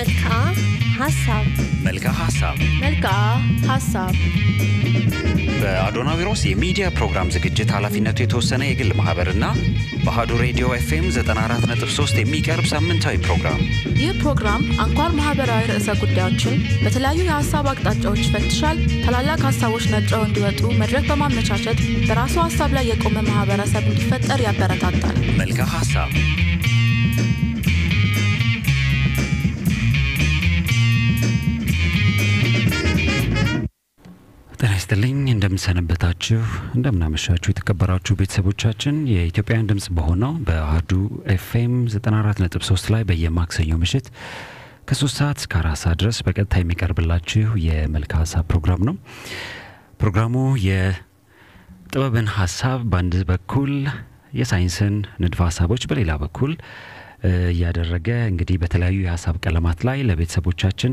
መልክዓ ሀሳብ መልክዓ ሀሳብ መልክዓ ሀሳብ በአዶናዊሮስ የሚዲያ ፕሮግራም ዝግጅት ኃላፊነቱ የተወሰነ የግል ማህበርና በአሀዱ ሬዲዮ ኤፍኤም 94.3 የሚቀርብ ሳምንታዊ ፕሮግራም ይህ ፕሮግራም አንኳር ማህበራዊ ርዕሰ ጉዳዮችን በተለያዩ የሀሳብ አቅጣጫዎች ይፈትሻል። ታላላቅ ሀሳቦች ነጥረው እንዲወጡ መድረክ በማመቻቸት በራሱ ሀሳብ ላይ የቆመ ማህበረሰብ እንዲፈጠር ያበረታታል። መልክዓ ሀሳብ ጤና ይስጥልኝ እንደምንሰነበታችሁ እንደምናመሻችሁ የተከበራችሁ ቤተሰቦቻችን የኢትዮጵያን ድምፅ በሆነው በአህዱ ኤፍኤም 94.3 ላይ በየማክሰኞ ምሽት ከሶስት ሰዓት እስከ አራት ሰዓት ድረስ በቀጥታ የሚቀርብላችሁ የመልክዓ ሀሳብ ፕሮግራም ነው። ፕሮግራሙ የጥበብን ሀሳብ በአንድ በኩል የሳይንስን ንድፈ ሀሳቦች በሌላ በኩል እያደረገ እንግዲህ በተለያዩ የሀሳብ ቀለማት ላይ ለቤተሰቦቻችን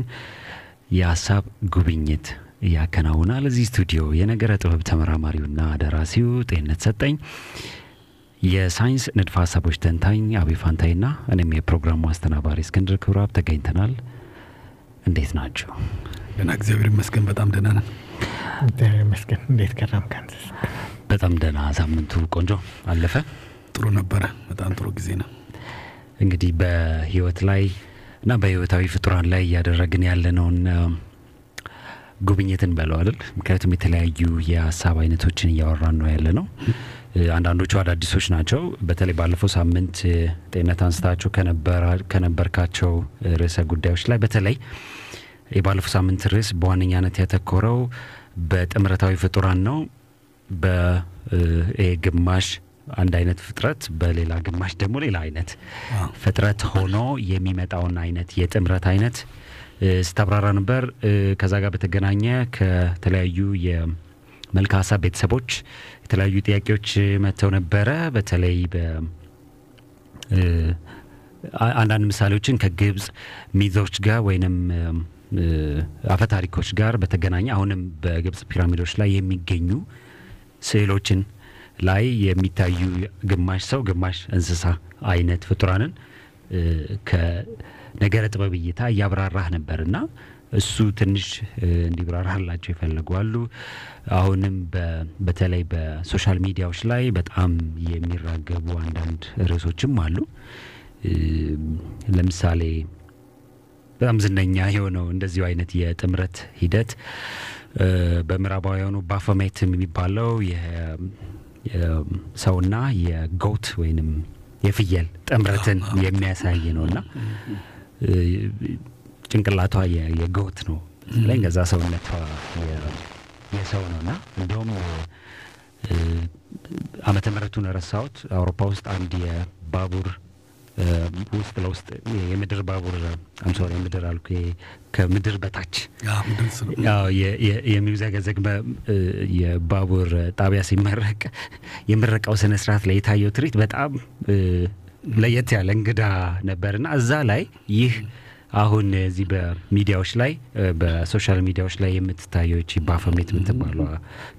የሀሳብ ጉብኝት ያከናውናል። እዚህ ስቱዲዮ የነገረ ጥበብ ተመራማሪውና ደራሲው ጤንነት ሰጠኝ፣ የሳይንስ ንድፈ ሀሳቦች ተንታኝ አቤ ፋንታይና እኔም የፕሮግራሙ አስተናባሪ እስክንድር ክብራብ ተገኝተናል። እንዴት ናቸው? ደህና፣ እግዚአብሔር ይመስገን። በጣም ደህና ነን። እግዚአብሔር ይመስገን። እንዴት ከረምክ? በጣም ደህና። ሳምንቱ ቆንጆ አለፈ። ጥሩ ነበረ። በጣም ጥሩ ጊዜ ነው። እንግዲህ በህይወት ላይ እና በህይወታዊ ፍጡራን ላይ እያደረግን ያለነውን ጉብኝትን በለው አይደል? ምክንያቱም የተለያዩ የሀሳብ አይነቶችን እያወራን ነው ያለ ነው። አንዳንዶቹ አዳዲሶች ናቸው። በተለይ ባለፈው ሳምንት ጤንነት አንስታቸው ከነበርካቸው ርዕሰ ጉዳዮች ላይ በተለይ የባለፈው ሳምንት ርዕስ በዋነኛነት ያተኮረው በጥምረታዊ ፍጡራን ነው። በይሄ ግማሽ አንድ አይነት ፍጥረት በሌላ ግማሽ ደግሞ ሌላ አይነት ፍጥረት ሆኖ የሚመጣውን አይነት የጥምረት አይነት ስታብራራ ነበር። ከዛ ጋር በተገናኘ ከተለያዩ የመልክዓ ሀሳብ ቤተሰቦች የተለያዩ ጥያቄዎች መጥተው ነበረ። በተለይ አንዳንድ ምሳሌዎችን ከግብጽ ሚዞች ጋር ወይንም አፈታሪኮች ጋር በተገናኘ አሁንም በግብጽ ፒራሚዶች ላይ የሚገኙ ስዕሎችን ላይ የሚታዩ ግማሽ ሰው ግማሽ እንስሳ አይነት ፍጡራንን ከነገረ ጥበብ እይታ እያብራራህ ነበር እና እሱ ትንሽ እንዲብራራላቸው ይፈልጋሉ። አሁንም በተለይ በ social media ዎች ላይ በጣም የሚራገቡ አንዳንድ ርዕሶችም አሉ። ለምሳሌ በጣም ዝነኛ የሆነው እንደዚሁ አይነት የጥምረት ሂደት በምዕራባውያኑ ባፎሜት የሚባለው ሰውና የጎት ወይንም የፍየል ጥምረትን የሚያሳይ ነው እና ጭንቅላቷ የጎት ነው ላይ ገዛ ሰውነቷ የሰው ነው እና እንዲሁም ዓመተ ምሕረቱን ረሳሁት። አውሮፓ ውስጥ አንድ የባቡር ውስጥ ለውስጥ የምድር ባቡር I'm sorry የምድር አልኩ ከምድር በታች የሚዘገዘግ የባቡር ጣቢያ ሲመረቅ የምረቃው ስነ ስርዓት ላይ የታየው ትርኢት በጣም ለየት ያለ እንግዳ ነበርና እዛ ላይ ይህ አሁን እዚህ በሚዲያዎች ላይ በ social media ዎች ላይ የምትታየው ይቺ ባፎሜት የምትባሏ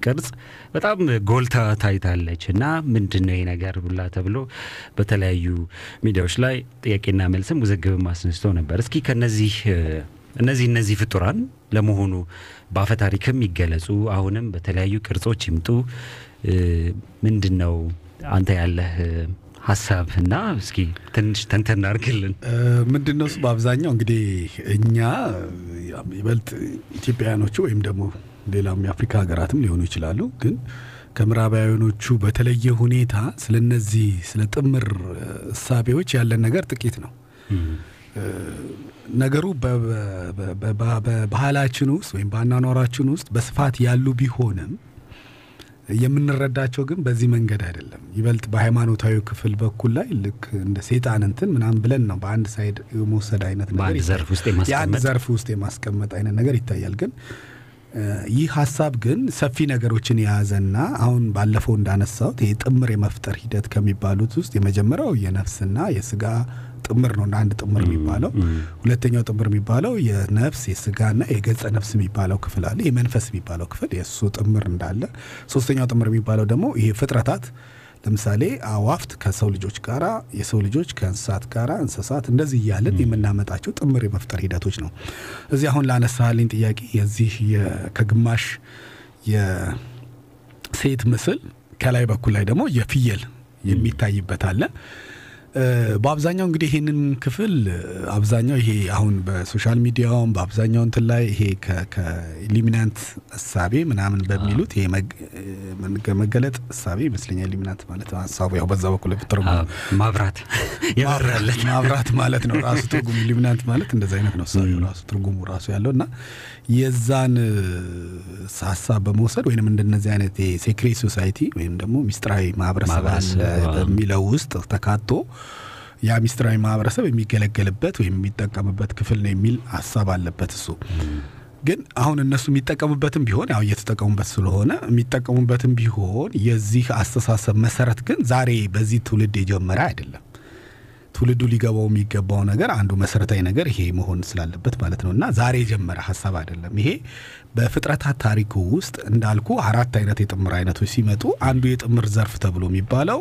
ቅርጽ በጣም ጎልታ ታይታለች እና ምንድን ነው ነገር ብላ ተብሎ በተለያዩ ሚዲያዎች ላይ ጥያቄና መልስም ውዝግብም አስነስተው ነበር። እስኪ ከነዚህ እነዚህ እነዚህ ፍጡራን ለመሆኑ በአፈ ታሪክም ይገለጹ አሁንም በተለያዩ ቅርጾች ይምጡ ምንድን ነው አንተ ያለህ ሀሳብ እና እስኪ ትንሽ ተንተን አድርግልን። ምንድን ነው እሱ በአብዛኛው እንግዲህ እኛ ይበልጥ ኢትዮጵያውያኖቹ ወይም ደግሞ ሌላም የአፍሪካ ሀገራትም ሊሆኑ ይችላሉ፣ ግን ከምዕራባውያኖቹ በተለየ ሁኔታ ስለ እነዚህ ስለ ጥምር እሳቤዎች ያለን ነገር ጥቂት ነው። ነገሩ በባህላችን ውስጥ ወይም በአኗኗራችን ውስጥ በስፋት ያሉ ቢሆንም የምንረዳቸው ግን በዚህ መንገድ አይደለም። ይበልጥ በሃይማኖታዊ ክፍል በኩል ላይ ልክ እንደ ሴጣን እንትን ምናምን ብለን ነው በአንድ ሳይድ የመውሰድ አይነት ነገር ዘርፍ ውስጥ የማስቀመጥ አይነት ነገር ይታያል። ግን ይህ ሀሳብ ግን ሰፊ ነገሮችን የያዘና አሁን ባለፈው እንዳነሳሁት ይህ ጥምር የመፍጠር ሂደት ከሚባሉት ውስጥ የመጀመሪያው የነፍስና የስጋ ጥምር ነው እና አንድ ጥምር የሚባለው ሁለተኛው ጥምር የሚባለው የነፍስ የስጋና የገጸ ነፍስ የሚባለው ክፍል አለ። የመንፈስ የሚባለው ክፍል የእሱ ጥምር እንዳለ፣ ሶስተኛው ጥምር የሚባለው ደግሞ ይሄ ፍጥረታት ለምሳሌ አዋፍት ከሰው ልጆች ጋራ፣ የሰው ልጆች ከእንስሳት ጋራ፣ እንስሳት እንደዚህ እያልን የምናመጣቸው ጥምር የመፍጠር ሂደቶች ነው። እዚህ አሁን ላነሳልኝ ጥያቄ የዚህ ከግማሽ የሴት ምስል ከላይ በኩል ላይ ደግሞ የፍየል የሚታይበት አለ። በአብዛኛው እንግዲህ ይህንን ክፍል አብዛኛው ይሄ አሁን በ social media ውም በአብዛኛው እንትን ላይ ይሄ ከ illuminant እሳቤ ምናምን በሚሉት ይሄ መገለጥ እሳቤ ይመስለኛል። illuminant ማለት ሀሳቡ ያው በዛ በኩል ፍጥር ማብራት ማብራት ማለት ነው ራሱ ትርጉሙ። illuminant ማለት እንደዚ አይነት ነው እሳቤው ራሱ ትርጉሙ ራሱ ያለው እና የዛን ሀሳብ በመውሰድ ወይም እንደነዚህ አይነት የ secret society ወይም ደግሞ ሚስጥራዊ ማህበረሰብ አለ በሚለው ውስጥ ተካቶ ያ ሚስጥራዊ ማህበረሰብ የሚገለገልበት ወይም የሚጠቀምበት ክፍል ነው የሚል ሀሳብ አለበት እሱ ግን አሁን እነሱ የሚጠቀሙበትም ቢሆን ያው እየተጠቀሙበት ስለሆነ የሚጠቀሙበትም ቢሆን የዚህ አስተሳሰብ መሰረት ግን ዛሬ በዚህ ትውልድ የጀመረ አይደለም። ትውልዱ ሊገባው የሚገባው ነገር አንዱ መሰረታዊ ነገር ይሄ መሆን ስላለበት ማለት ነው እና ዛሬ የጀመረ ሀሳብ አይደለም። ይሄ በፍጥረታት ታሪኩ ውስጥ እንዳልኩ አራት አይነት የጥምር አይነቶች ሲመጡ አንዱ የጥምር ዘርፍ ተብሎ የሚባለው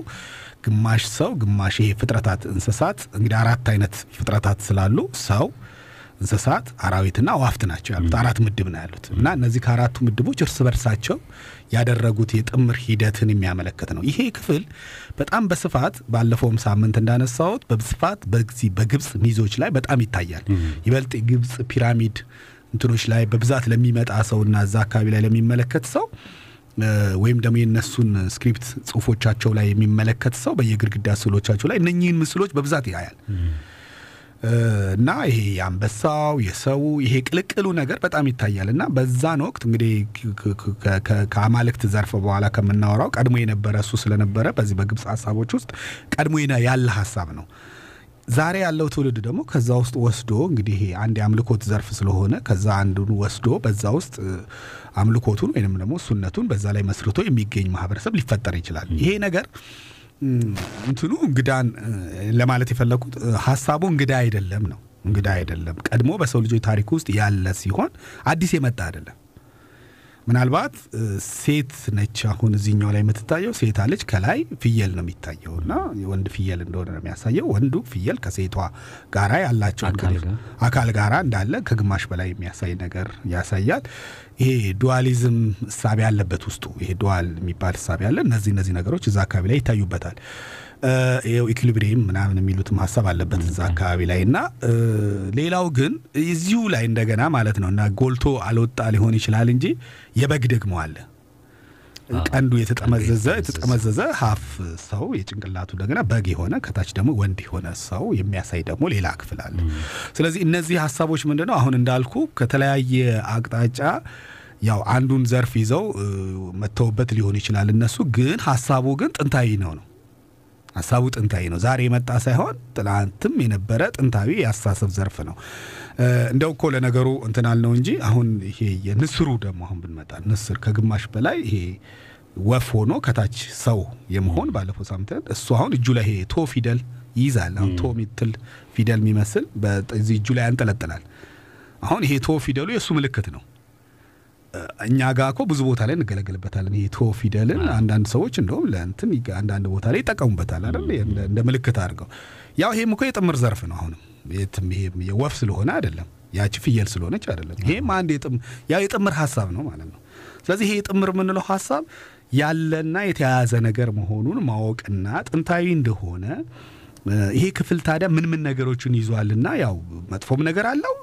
ግማሽ ሰው ግማሽ ይሄ ፍጥረታት እንስሳት እንግዲህ አራት አይነት ፍጥረታት ስላሉ ሰው እንስሳት አራዊትና አዋፍት ናቸው ያሉት አራት ምድብ ነው ያሉት እና እነዚህ ከአራቱ ምድቦች እርስ በርሳቸው ያደረጉት የጥምር ሂደትን የሚያመለክት ነው። ይሄ ክፍል በጣም በስፋት ባለፈውም ሳምንት እንዳነሳሁት በስፋት በዚህ በግብፅ myth ኦች ላይ በጣም ይታያል። ይበልጥ የግብፅ ፒራሚድ እንትኖች ላይ በብዛት ለሚመጣ ሰውና እዛ አካባቢ ላይ ለሚመለከት ሰው ወይም ደግሞ የነሱን script ጽሁፎቻቸው ላይ የሚመለከት ሰው በየግድግዳ ስዕሎቻቸው ላይ እነኚህን ምስሎች በብዛት ያያል። እና ይሄ የአንበሳው የሰው ይሄ ቅልቅሉ ነገር በጣም ይታያል። እና በዛን ወቅት እንግዲህ ከአማልክት ዘርፍ በኋላ ከምናወራው ቀድሞ የነበረ እሱ ስለነበረ በዚህ በግብፅ ሀሳቦች ውስጥ ቀድሞ ያለ ሀሳብ ነው። ዛሬ ያለው ትውልድ ደግሞ ከዛ ውስጥ ወስዶ እንግዲህ አንድ የአምልኮት ዘርፍ ስለሆነ ከዛ አንዱን ወስዶ በዛ ውስጥ አምልኮቱን ወይንም ደግሞ እሱነቱን በዛ ላይ መስርቶ የሚገኝ ማህበረሰብ ሊፈጠር ይችላል። ይሄ ነገር እንትኑ እንግዳን ለማለት የፈለኩት ሀሳቡ እንግዳ አይደለም ነው። እንግዳ አይደለም፣ ቀድሞ በሰው ልጆች ታሪክ ውስጥ ያለ ሲሆን አዲስ የመጣ አይደለም። ምናልባት ሴት ነች አሁን እዚህኛው ላይ የምትታየው ሴት አለች። ከላይ ፍየል ነው የሚታየው እና የወንድ ፍየል እንደሆነ ነው የሚያሳየው። ወንዱ ፍየል ከሴቷ ጋራ ያላቸው አካል ጋራ እንዳለ ከግማሽ በላይ የሚያሳይ ነገር ያሳያል። ይሄ ዱዋሊዝም እሳቤ ያለበት ውስጡ ይሄ ዱዋል የሚባል እሳቤ ያለ እነዚህ እነዚህ ነገሮች እዛ አካባቢ ላይ ይታዩበታል። ይኸው ኢኩሊብሪየም ምናምን የሚሉትም ሀሳብ አለበት እዛ አካባቢ ላይ እና ሌላው ግን እዚሁ ላይ እንደገና ማለት ነው እና ጎልቶ አልወጣ ሊሆን ይችላል እንጂ የበግ ደግሞ አለ። ቀንዱ የተጠመዘዘ የተጠመዘዘ ሀፍ ሰው የጭንቅላቱ እንደገና በግ የሆነ ከታች ደግሞ ወንድ የሆነ ሰው የሚያሳይ ደግሞ ሌላ ክፍል አለ። ስለዚህ እነዚህ ሀሳቦች ምንድነው አሁን እንዳልኩ ከተለያየ አቅጣጫ ያው አንዱን ዘርፍ ይዘው መተውበት ሊሆን ይችላል። እነሱ ግን ሀሳቡ ግን ጥንታዊ ነው ነው ሀሳቡ ጥንታዊ ነው። ዛሬ የመጣ ሳይሆን ትላንትም የነበረ ጥንታዊ የአስተሳሰብ ዘርፍ ነው። እንደው እኮ ለነገሩ እንትናል ነው እንጂ አሁን ይሄ የንስሩ ደግሞ አሁን ብንመጣ ንስር ከግማሽ በላይ ይሄ ወፍ ሆኖ ከታች ሰው የመሆን ባለፈው ሳምንት እሱ አሁን እጁ ላይ ይሄ ቶ ፊደል ይይዛል። አሁን ቶ ሚትል ፊደል የሚመስል በዚህ እጁ ላይ ያንጠለጥላል። አሁን ይሄ ቶ ፊደሉ የእሱ ምልክት ነው። እኛ ጋር እኮ ብዙ ቦታ ላይ እንገለገልበታለን። ይሄ ቶ ፊደልን አንዳንድ ሰዎች እንደውም ለእንትን አንዳንድ ቦታ ላይ ይጠቀሙበታል አይደል? እንደ ምልክት አድርገው። ያው ይሄም እኮ የጥምር ዘርፍ ነው። አሁንም ይሄ የወፍ ስለሆነ አይደለም፣ ያቺ ፍየል ስለሆነች አይደለም። ይሄም አንድ ያው የጥምር ሀሳብ ነው ማለት ነው። ስለዚህ ይሄ የጥምር የምንለው ሀሳብ ያለና የተያያዘ ነገር መሆኑን ማወቅና ጥንታዊ እንደሆነ ይሄ ክፍል ታዲያ ምን ምን ነገሮችን ይዟልና ያው መጥፎም ነገር አለው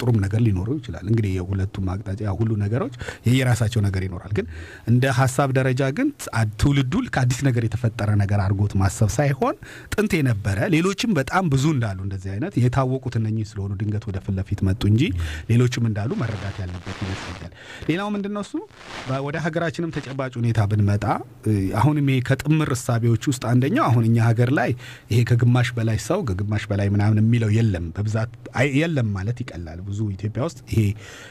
ጥሩም ነገር ሊኖረው ይችላል። እንግዲህ የሁለቱም አቅጣጫ ሁሉ ነገሮች የየራሳቸው ነገር ይኖራል። ግን እንደ ሀሳብ ደረጃ ግን ትውልዱ ከአዲስ ነገር የተፈጠረ ነገር አድርጎት ማሰብ ሳይሆን ጥንት የነበረ ሌሎችም በጣም ብዙ እንዳሉ እንደዚህ አይነት የታወቁት እነኚህ ስለሆኑ ድንገት ወደ ፊት መጡ እንጂ ሌሎችም እንዳሉ መረዳት ያለበት ይመስለኛል። ሌላው ምንድን እሱ ወደ ሀገራችንም ተጨባጭ ሁኔታ ብንመጣ አሁንም ይሄ ከጥምር እሳቤዎች ውስጥ አንደኛው አሁን እኛ ሀገር ላይ ይሄ ከግማሽ በላይ ሰው ከግማሽ በላይ ምናምን የሚለው የለም፣ በብዛት የለም ማለት ይቀላል። ብዙ ኢትዮጵያ ውስጥ ይሄ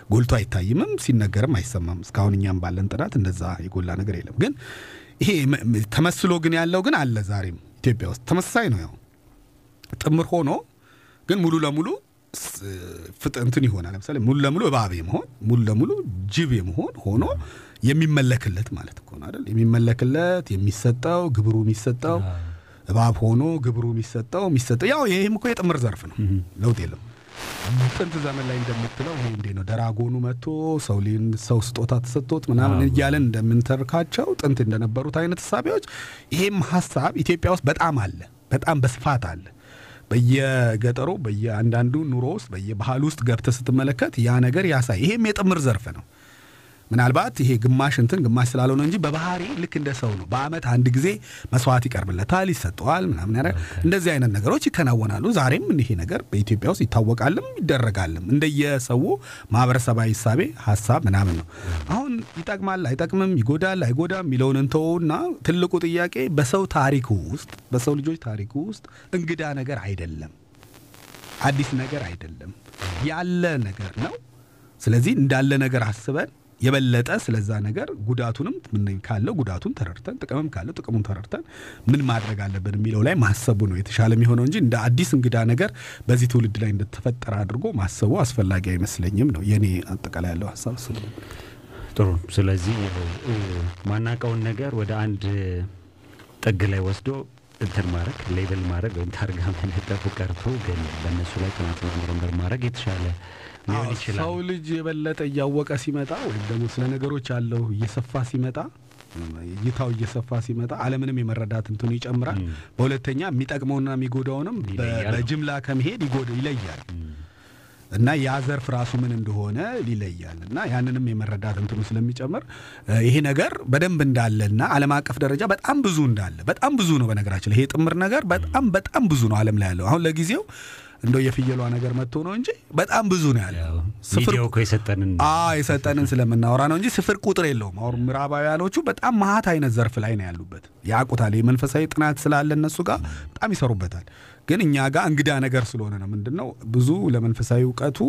ጎልቶ አይታይምም፣ ሲነገርም አይሰማም። እስካሁን እኛም ባለን ጥናት እንደዛ የጎላ ነገር የለም። ግን ይሄ ተመስሎ ግን ያለው ግን አለ። ዛሬም ኢትዮጵያ ውስጥ ተመሳሳይ ነው። ያው ጥምር ሆኖ ግን ሙሉ ለሙሉ ፍጥንትን ይሆናል። ለምሳሌ ሙሉ ለሙሉ እባብ የመሆን ሙሉ ለሙሉ ጅብ የመሆን ሆኖ የሚመለክለት ማለት እኮ ነው አይደል? የሚመለክለት የሚሰጠው ግብሩ የሚሰጠው እባብ ሆኖ ግብሩ የሚሰጠው የሚሰጠው ያው ይህም እኮ የጥምር ዘርፍ ነው። ለውጥ የለም። ጥንት ዘመን ላይ እንደምትለው ይሄ እንዴ ነው ደራጎኑ መጥቶ ሰው ሊን ሰው ስጦታ ተሰጥቶት ምናምን እያለን እንደምንተርካቸው ጥንት እንደነበሩት አይነት እሳቤዎች ይሄም ሀሳብ ኢትዮጵያ ውስጥ በጣም አለ፣ በጣም በስፋት አለ። በየገጠሩ በየአንዳንዱ ኑሮ ውስጥ በየባህል ውስጥ ገብተህ ስትመለከት ያ ነገር ያሳይ። ይሄም የጥምር ዘርፍ ነው። ምናልባት ይሄ ግማሽ እንትን ግማሽ ስላልሆነ እንጂ በባህሪ ልክ እንደ ሰው ነው። በአመት አንድ ጊዜ መስዋዕት ይቀርብለታል፣ ይሰጠዋል፣ ምናምን ያረ እንደዚህ አይነት ነገሮች ይከናወናሉ። ዛሬም ይሄ ነገር በኢትዮጵያ ውስጥ ይታወቃልም ይደረጋልም እንደየሰው ማህበረሰባዊ እሳቤ ሀሳብ ምናምን ነው። አሁን ይጠቅማል አይጠቅምም፣ ይጎዳል አይጎዳም የሚለውን እንተውና ትልቁ ጥያቄ በሰው ታሪክ ውስጥ በሰው ልጆች ታሪክ ውስጥ እንግዳ ነገር አይደለም፣ አዲስ ነገር አይደለም፣ ያለ ነገር ነው። ስለዚህ እንዳለ ነገር አስበን የበለጠ ስለዛ ነገር ጉዳቱንም ካለው ጉዳቱን ተረድተን ጥቅምም ካለው ጥቅሙን ተረድተን ምን ማድረግ አለብን የሚለው ላይ ማሰቡ ነው የተሻለ የሚሆነው እንጂ እንደ አዲስ እንግዳ ነገር በዚህ ትውልድ ላይ እንደተፈጠረ አድርጎ ማሰቡ አስፈላጊ አይመስለኝም ነው የኔ አጠቃላይ ያለው ሀሳብ ጥሩ። ስለዚህ ማናቀውን ነገር ወደ አንድ ጥግ ላይ ወስዶ እንትን ማድረግ ሌብል ማድረግ ወይም ታርጋ መለጠፉ ቀርቶ ግን በእነሱ ላይ ጥናትና ምርምር ማድረግ የተሻለ ሊሆን ይችላል። ሰው ልጅ የበለጠ እያወቀ ሲመጣ ወይም ደግሞ ስለ ነገሮች ያለው እየሰፋ ሲመጣ እይታው እየሰፋ ሲመጣ ዓለምንም የመረዳት እንትኑ ይጨምራል። በሁለተኛ የሚጠቅመውና የሚጎዳውንም በጅምላ ከመሄድ ይጎዳ ይለያል እና ያ ዘርፍ ራሱ ምን እንደሆነ ይለያል እና ያንንም የመረዳት እንትኑ ስለሚጨምር ይሄ ነገር በደንብ እንዳለና ዓለም አቀፍ ደረጃ በጣም ብዙ እንዳለ በጣም ብዙ ነው። በነገራችን ላይ ይሄ ጥምር ነገር በጣም በጣም ብዙ ነው ዓለም ላይ ያለው አሁን ለጊዜው እንደው የፍየሏ ነገር መጥቶ ነው እንጂ በጣም ብዙ ነው ያለው። የሰጠንን ስለምናወራ ነው እንጂ ስፍር ቁጥር የለውም። አሁን ምዕራባውያኖቹ በጣም መሀት አይነት ዘርፍ ላይ ነው ያሉበት፣ ያውቁታል። የመንፈሳዊ ጥናት ስላለ እነሱ ጋር በጣም ይሰሩበታል። ግን እኛ ጋር እንግዳ ነገር ስለሆነ ነው ምንድን ነው ብዙ ለመንፈሳዊ እውቀቱ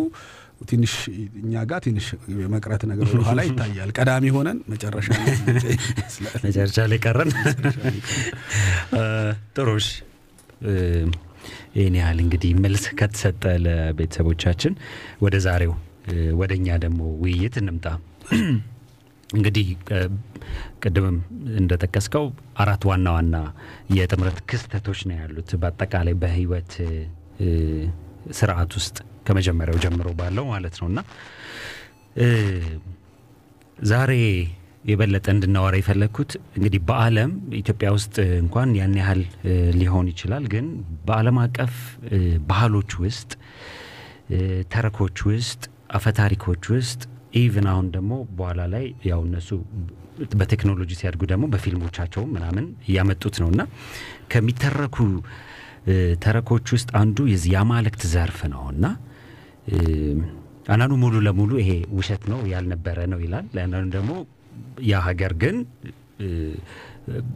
ትንሽ እኛ ጋር ትንሽ የመቅረት ነገር ወደኋላ ይታያል። ቀዳሚ ሆነን መጨረሻ መጨረሻ ላይ ቀረን። ጥሩሽ ይህን ያህል እንግዲህ መልስ ከተሰጠ ለቤተሰቦቻችን ወደ ዛሬው ወደ እኛ ደግሞ ውይይት እንምጣ። እንግዲህ ቅድምም እንደጠቀስከው አራት ዋና ዋና የጥምረት ክስተቶች ነው ያሉት በአጠቃላይ በህይወት ስርዓት ውስጥ ከመጀመሪያው ጀምሮ ባለው ማለት ነው እና ዛሬ የበለጠ እንድናወራ የፈለግኩት እንግዲህ በዓለም ኢትዮጵያ ውስጥ እንኳን ያን ያህል ሊሆን ይችላል፣ ግን በዓለም አቀፍ ባህሎች ውስጥ ተረኮች ውስጥ አፈታሪኮች ውስጥ even አሁን ደግሞ በኋላ ላይ ያው እነሱ በቴክኖሎጂ ሲያድጉ ደግሞ በፊልሞቻቸው ምናምን እያመጡት ነው። እና ከሚተረኩ ተረኮች ውስጥ አንዱ የዚህ የአማልክት ዘርፍ ነው። እና አንዳንዱ ሙሉ ለሙሉ ይሄ ውሸት ነው ያልነበረ ነው ይላል። አንዳንዱ ደግሞ ያ ሀገር ግን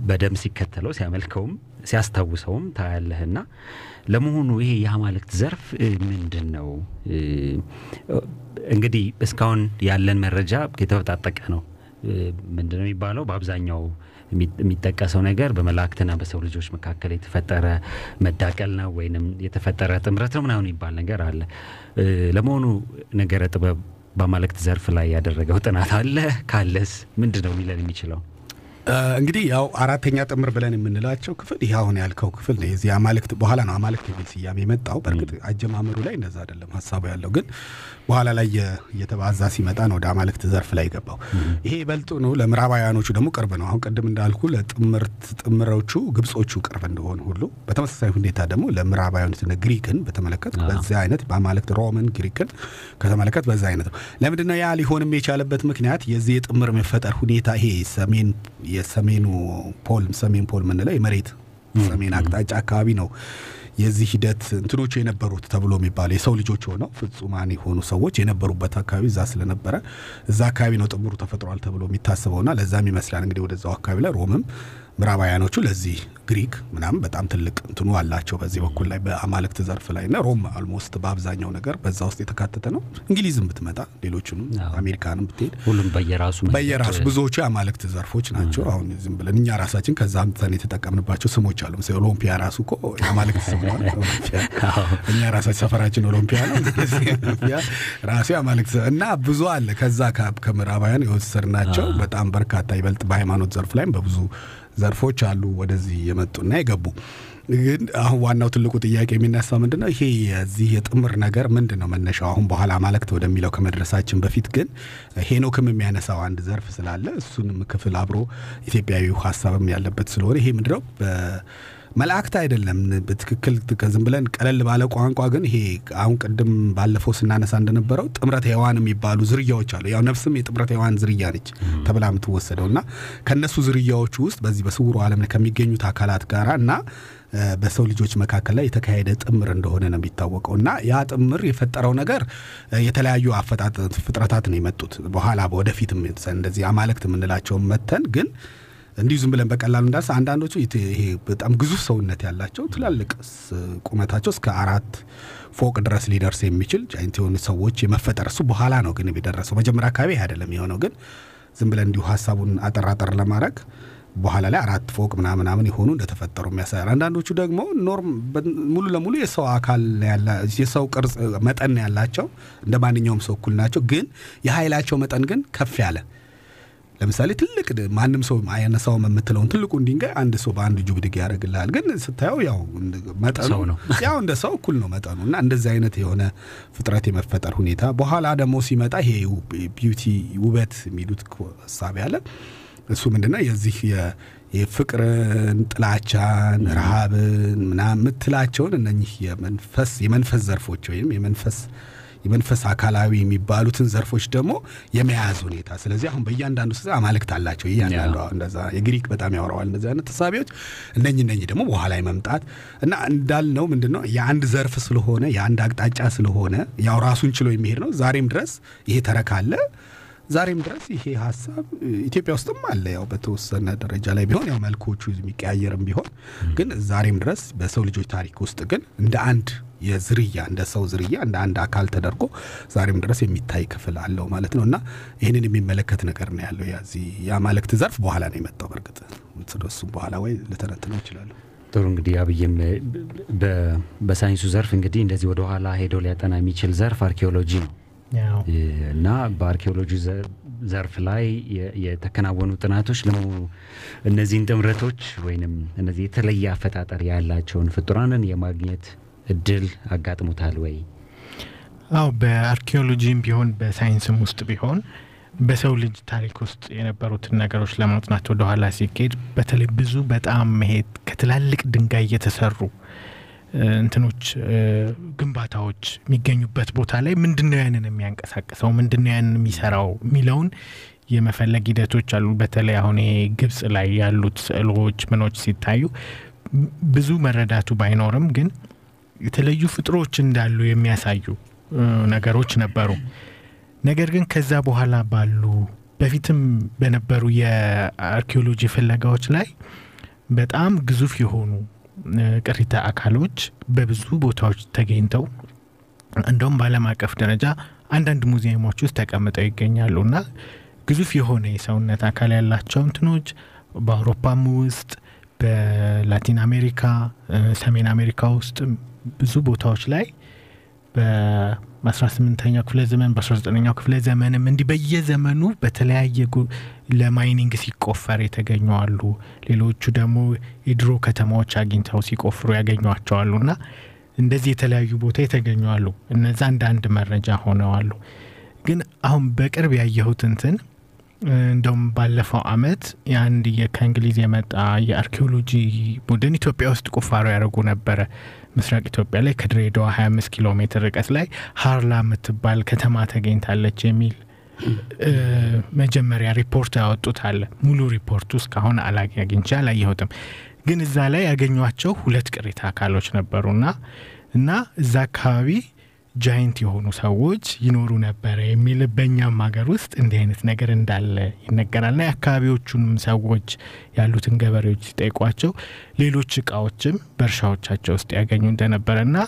በደንብ ሲከተለው ሲያመልከውም ሲያስታውሰውም ታያለህና ለመሆኑ ይሄ የአማልክት ዘርፍ ምንድን ነው? እንግዲህ እስካሁን ያለን መረጃ የተበጣጠቀ ነው። ምንድን ነው የሚባለው? በአብዛኛው የሚ- የሚጠቀሰው ነገር በመላእክትና በሰው ልጆች መካከል የተፈጠረ መዳቀል ነው ወይንም የተፈጠረ ጥምረት ነው ምናምን የሚባል ነገር አለ። ለመሆኑ ነገረ ጥበብ በአማልክት ዘርፍ ላይ ያደረገው ጥናት አለ? ካለስ ምንድን ነው ሊለን የሚችለው? እንግዲህ ያው አራተኛ ጥምር ብለን የምንላቸው ክፍል ይህ አሁን ያልከው ክፍል ነው። የዚህ አማልክት በኋላ ነው አማልክት የሚል ስያሜ የመጣው። በእርግጥ አጀማመሩ ላይ እንደዛ አይደለም ሀሳቡ ያለው ግን በኋላ ላይ እየተባዛ ሲመጣ ነው ወደ አማልክት ዘርፍ ላይ የገባው። ይሄ ይበልጡ ነው ለምዕራባውያኖቹ ደግሞ ቅርብ ነው። አሁን ቅድም እንዳልኩ ለጥምርት ጥምሮቹ ግብጾቹ ቅርብ እንደሆኑ ሁሉ በተመሳሳይ ሁኔታ ደግሞ ለምዕራባውያኖች ግሪክን በተመለከት በዚያ አይነት በአማልክት ሮምን ግሪክን ከተመለከት በዛ አይነት ነው። ለምንድነው ያ ሊሆንም የቻለበት ምክንያት የዚህ የጥምር መፈጠር ሁኔታ ይሄ ሰሜን የሰሜኑ ፖል ሰሜን ፖል የምንለው የመሬት ሰሜን አቅጣጫ አካባቢ ነው የዚህ ሂደት እንትኖቹ የነበሩት ተብሎ የሚባለው የሰው ልጆች ሆነው ፍጹማን የሆኑ ሰዎች የነበሩበት አካባቢ እዛ ስለነበረ እዛ አካባቢ ነው ጥምሩ ተፈጥሯል ተብሎ የሚታስበውና ለዛም ይመስላል እንግዲህ ወደዛው አካባቢ ላይ ሮምም ምዕራባውያኖቹ ለዚህ ግሪክ ምናምን በጣም ትልቅ እንትኑ አላቸው በዚህ በኩል ላይ በአማልክት ዘርፍ ላይ እና ሮም አልሞስት በአብዛኛው ነገር በዛ ውስጥ የተካተተ ነው። እንግሊዝም ብትመጣ ሌሎቹንም አሜሪካንም ብትሄድ ሁሉም በየራሱ በየራሱ ብዙዎቹ የአማልክት ዘርፎች ናቸው። አሁን ዝም ብለን እኛ ራሳችን ከዛ አምጥተን የተጠቀምንባቸው ስሞች አሉ። ምሳሌ ኦሎምፒያ ራሱ እኮ የአማልክት ስም ነው። እኛ ራሳችን ሰፈራችን ኦሎምፒያ ነው። ራሱ የአማልክት እና ብዙ አለ። ከዛ ከምዕራባውያን የወሰድናቸው በጣም በርካታ ይበልጥ በሃይማኖት ዘርፍ ላይም በብዙ ዘርፎች አሉ ወደዚህ የመጡና የገቡ ግን አሁን ዋናው ትልቁ ጥያቄ የሚነሳው ምንድን ነው? ይሄ የዚህ የጥምር ነገር ምንድን ነው መነሻው? አሁን በኋላ አማልክት ወደሚለው ከመድረሳችን በፊት ግን ሄኖክም የሚያነሳው አንድ ዘርፍ ስላለ እሱንም ክፍል አብሮ ኢትዮጵያዊ ሀሳብም ያለበት ስለሆነ ይሄ ምንድነው መላእክት አይደለም በትክክል ዝም ብለን ቀለል ባለ ቋንቋ ግን ይሄ አሁን ቅድም ባለፈው ስናነሳ እንደነበረው ጥምረት ሔዋን የሚባሉ ዝርያዎች አሉ። ያው ነፍስም የጥምረት ሔዋን ዝርያ ነች ተብላ የምትወሰደው እና ከእነሱ ዝርያዎቹ ውስጥ በዚህ በስውሩ ዓለም ከሚገኙት አካላት ጋራ እና በሰው ልጆች መካከል ላይ የተካሄደ ጥምር እንደሆነ ነው የሚታወቀው እና ያ ጥምር የፈጠረው ነገር የተለያዩ አፈጣጥ ፍጥረታት ነው የመጡት በኋላ ወደፊትም እንደዚህ አማልክት የምንላቸውን መተን ግን እንዲሁ ዝም ብለን በቀላሉ እንዳስ አንዳንዶቹ ይሄ በጣም ግዙፍ ሰውነት ያላቸው ትላልቅ ቁመታቸው እስከ አራት ፎቅ ድረስ ሊደርስ የሚችል ጃይንት የሆኑ ሰዎች የመፈጠር እሱ በኋላ ነው ግን የደረሰው። መጀመሪያ አካባቢ ይሄ አይደለም የሆነው። ግን ዝም ብለን እንዲሁ ሀሳቡን አጠር ለማድረግ በኋላ ላይ አራት ፎቅ ምናምን ምናምን የሆኑ እንደተፈጠሩ የሚያሳያል። አንዳንዶቹ ደግሞ ኖርም ሙሉ ለሙሉ የሰው አካል የሰው ቅርጽ መጠን ያላቸው እንደ ማንኛውም ሰው እኩል ናቸው። ግን የኃይላቸው መጠን ግን ከፍ ያለ ለምሳሌ ትልቅ ማንም ሰው አያነሳውም የምትለውን ትልቁን ድንጋይ አንድ ሰው በአንድ እጁ ብድግ ያደርግልሃል። ግን ስታየው ያው መጠኑ ያው እንደ ሰው እኩል ነው መጠኑ እና እንደዚህ አይነት የሆነ ፍጥረት የመፈጠር ሁኔታ በኋላ ደግሞ ሲመጣ ይሄ ቢዩቲ ውበት የሚሉት ሀሳብ ያለ እሱ ምንድነው የዚህ የፍቅርን፣ ጥላቻን፣ ረሃብን ምናምን የምትላቸውን እነኚህ የመንፈስ የመንፈስ ዘርፎች ወይም የመንፈስ የመንፈስ አካላዊ የሚባሉትን ዘርፎች ደግሞ የመያዝ ሁኔታ። ስለዚህ አሁን በእያንዳንዱ ስ አማልክት አላቸው እያንዳንዱ እንደዛ የግሪክ በጣም ያወራዋል እንደዚህ አይነት ተሳቢዎች እነኝ እነኝ ደግሞ በኋላ መምጣት እና እንዳልነው ምንድን ነው የአንድ ዘርፍ ስለሆነ የአንድ አቅጣጫ ስለሆነ ያው ራሱን ችሎ የሚሄድ ነው። ዛሬም ድረስ ይሄ ተረክ አለ። ዛሬም ድረስ ይሄ ሀሳብ ኢትዮጵያ ውስጥም አለ። ያው በተወሰነ ደረጃ ላይ ቢሆን ያው መልኮቹ የሚቀያየርም ቢሆን ግን ዛሬም ድረስ በሰው ልጆች ታሪክ ውስጥ ግን እንደ አንድ የዝርያ እንደ ሰው ዝርያ እንደ አንድ አካል ተደርጎ ዛሬም ድረስ የሚታይ ክፍል አለው ማለት ነው እና ይህንን የሚመለከት ነገር ነው ያለው። ያዚህ የአማልክት ዘርፍ በኋላ ነው የመጣው። በእርግጥ ስለሱም በኋላ ወይ ልተነትነው ይችላለሁ። ጥሩ እንግዲህ አብይም በሳይንሱ ዘርፍ እንግዲህ እንደዚህ ወደ ኋላ ሄዶ ሊያጠና የሚችል ዘርፍ አርኪኦሎጂ ነው እና በአርኪኦሎጂ ዘርፍ ላይ የተከናወኑ ጥናቶች ደግሞ እነዚህን ጥምረቶች ወይንም እነዚህ የተለየ አፈጣጠር ያላቸውን ፍጡራንን የማግኘት እድል አጋጥሞታል ወይ? አው በአርኪኦሎጂም ቢሆን በሳይንስም ውስጥ ቢሆን በሰው ልጅ ታሪክ ውስጥ የነበሩትን ነገሮች ለማጥናት ወደኋላ ሲካሄድ በተለይ ብዙ በጣም መሄድ ከትላልቅ ድንጋይ የተሰሩ እንትኖች ግንባታዎች የሚገኙበት ቦታ ላይ ምንድን ነው ያንን የሚያንቀሳቅሰው ምንድን ነው ያንን የሚሰራው የሚለውን የመፈለግ ሂደቶች አሉ። በተለይ አሁን ግብጽ ላይ ያሉት ስዕሎች ምኖች ሲታዩ ብዙ መረዳቱ ባይኖርም ግን የተለዩ ፍጥሮች እንዳሉ የሚያሳዩ ነገሮች ነበሩ። ነገር ግን ከዛ በኋላ ባሉ በፊትም በነበሩ የአርኪኦሎጂ ፍለጋዎች ላይ በጣም ግዙፍ የሆኑ ቅሪተ አካሎች በብዙ ቦታዎች ተገኝተው እንደውም በዓለም አቀፍ ደረጃ አንዳንድ ሙዚየሞች ውስጥ ተቀምጠው ይገኛሉ እና ግዙፍ የሆነ የሰውነት አካል ያላቸው እንትኖች በአውሮፓም ውስጥ በላቲን አሜሪካ ሰሜን አሜሪካ ውስጥ ብዙ ቦታዎች ላይ በ18ኛው ክፍለ ዘመን በ19ኛው ክፍለ ዘመንም እንዲህ በየዘመኑ በተለያየ ለማይኒንግ ሲቆፈር የተገኙ አሉ። ሌሎቹ ደግሞ የድሮ ከተማዎች አግኝተው ሲቆፍሩ ያገኟቸዋሉ እና እንደዚህ የተለያዩ ቦታ የተገኙ እነዛ እንደ አንድ መረጃ ሆነዋሉ። ግን አሁን በቅርብ ያየሁት እንትን እንደውም ባለፈው አመት የአንድ ከእንግሊዝ የመጣ የአርኪኦሎጂ ቡድን ኢትዮጵያ ውስጥ ቁፋሮ ያደርጉ ነበረ። ምስራቅ ኢትዮጵያ ላይ ከድሬዳዋ 25 ኪሎ ሜትር ርቀት ላይ ሀርላ የምትባል ከተማ ተገኝታለች የሚል መጀመሪያ ሪፖርት ያወጡት አለ። ሙሉ ሪፖርቱ እስካሁን አላ አግኝቼ አላየሁትም። ግን እዛ ላይ ያገኟቸው ሁለት ቅሪተ አካሎች ነበሩና እና እዛ አካባቢ ጃይንት የሆኑ ሰዎች ይኖሩ ነበረ የሚል በእኛም ሀገር ውስጥ እንዲህ አይነት ነገር እንዳለ ይነገራልና የአካባቢዎቹንም ሰዎች ያሉትን ገበሬዎች ሲጠይቋቸው ሌሎች እቃዎችም በእርሻዎቻቸው ውስጥ ያገኙ እንደነበረና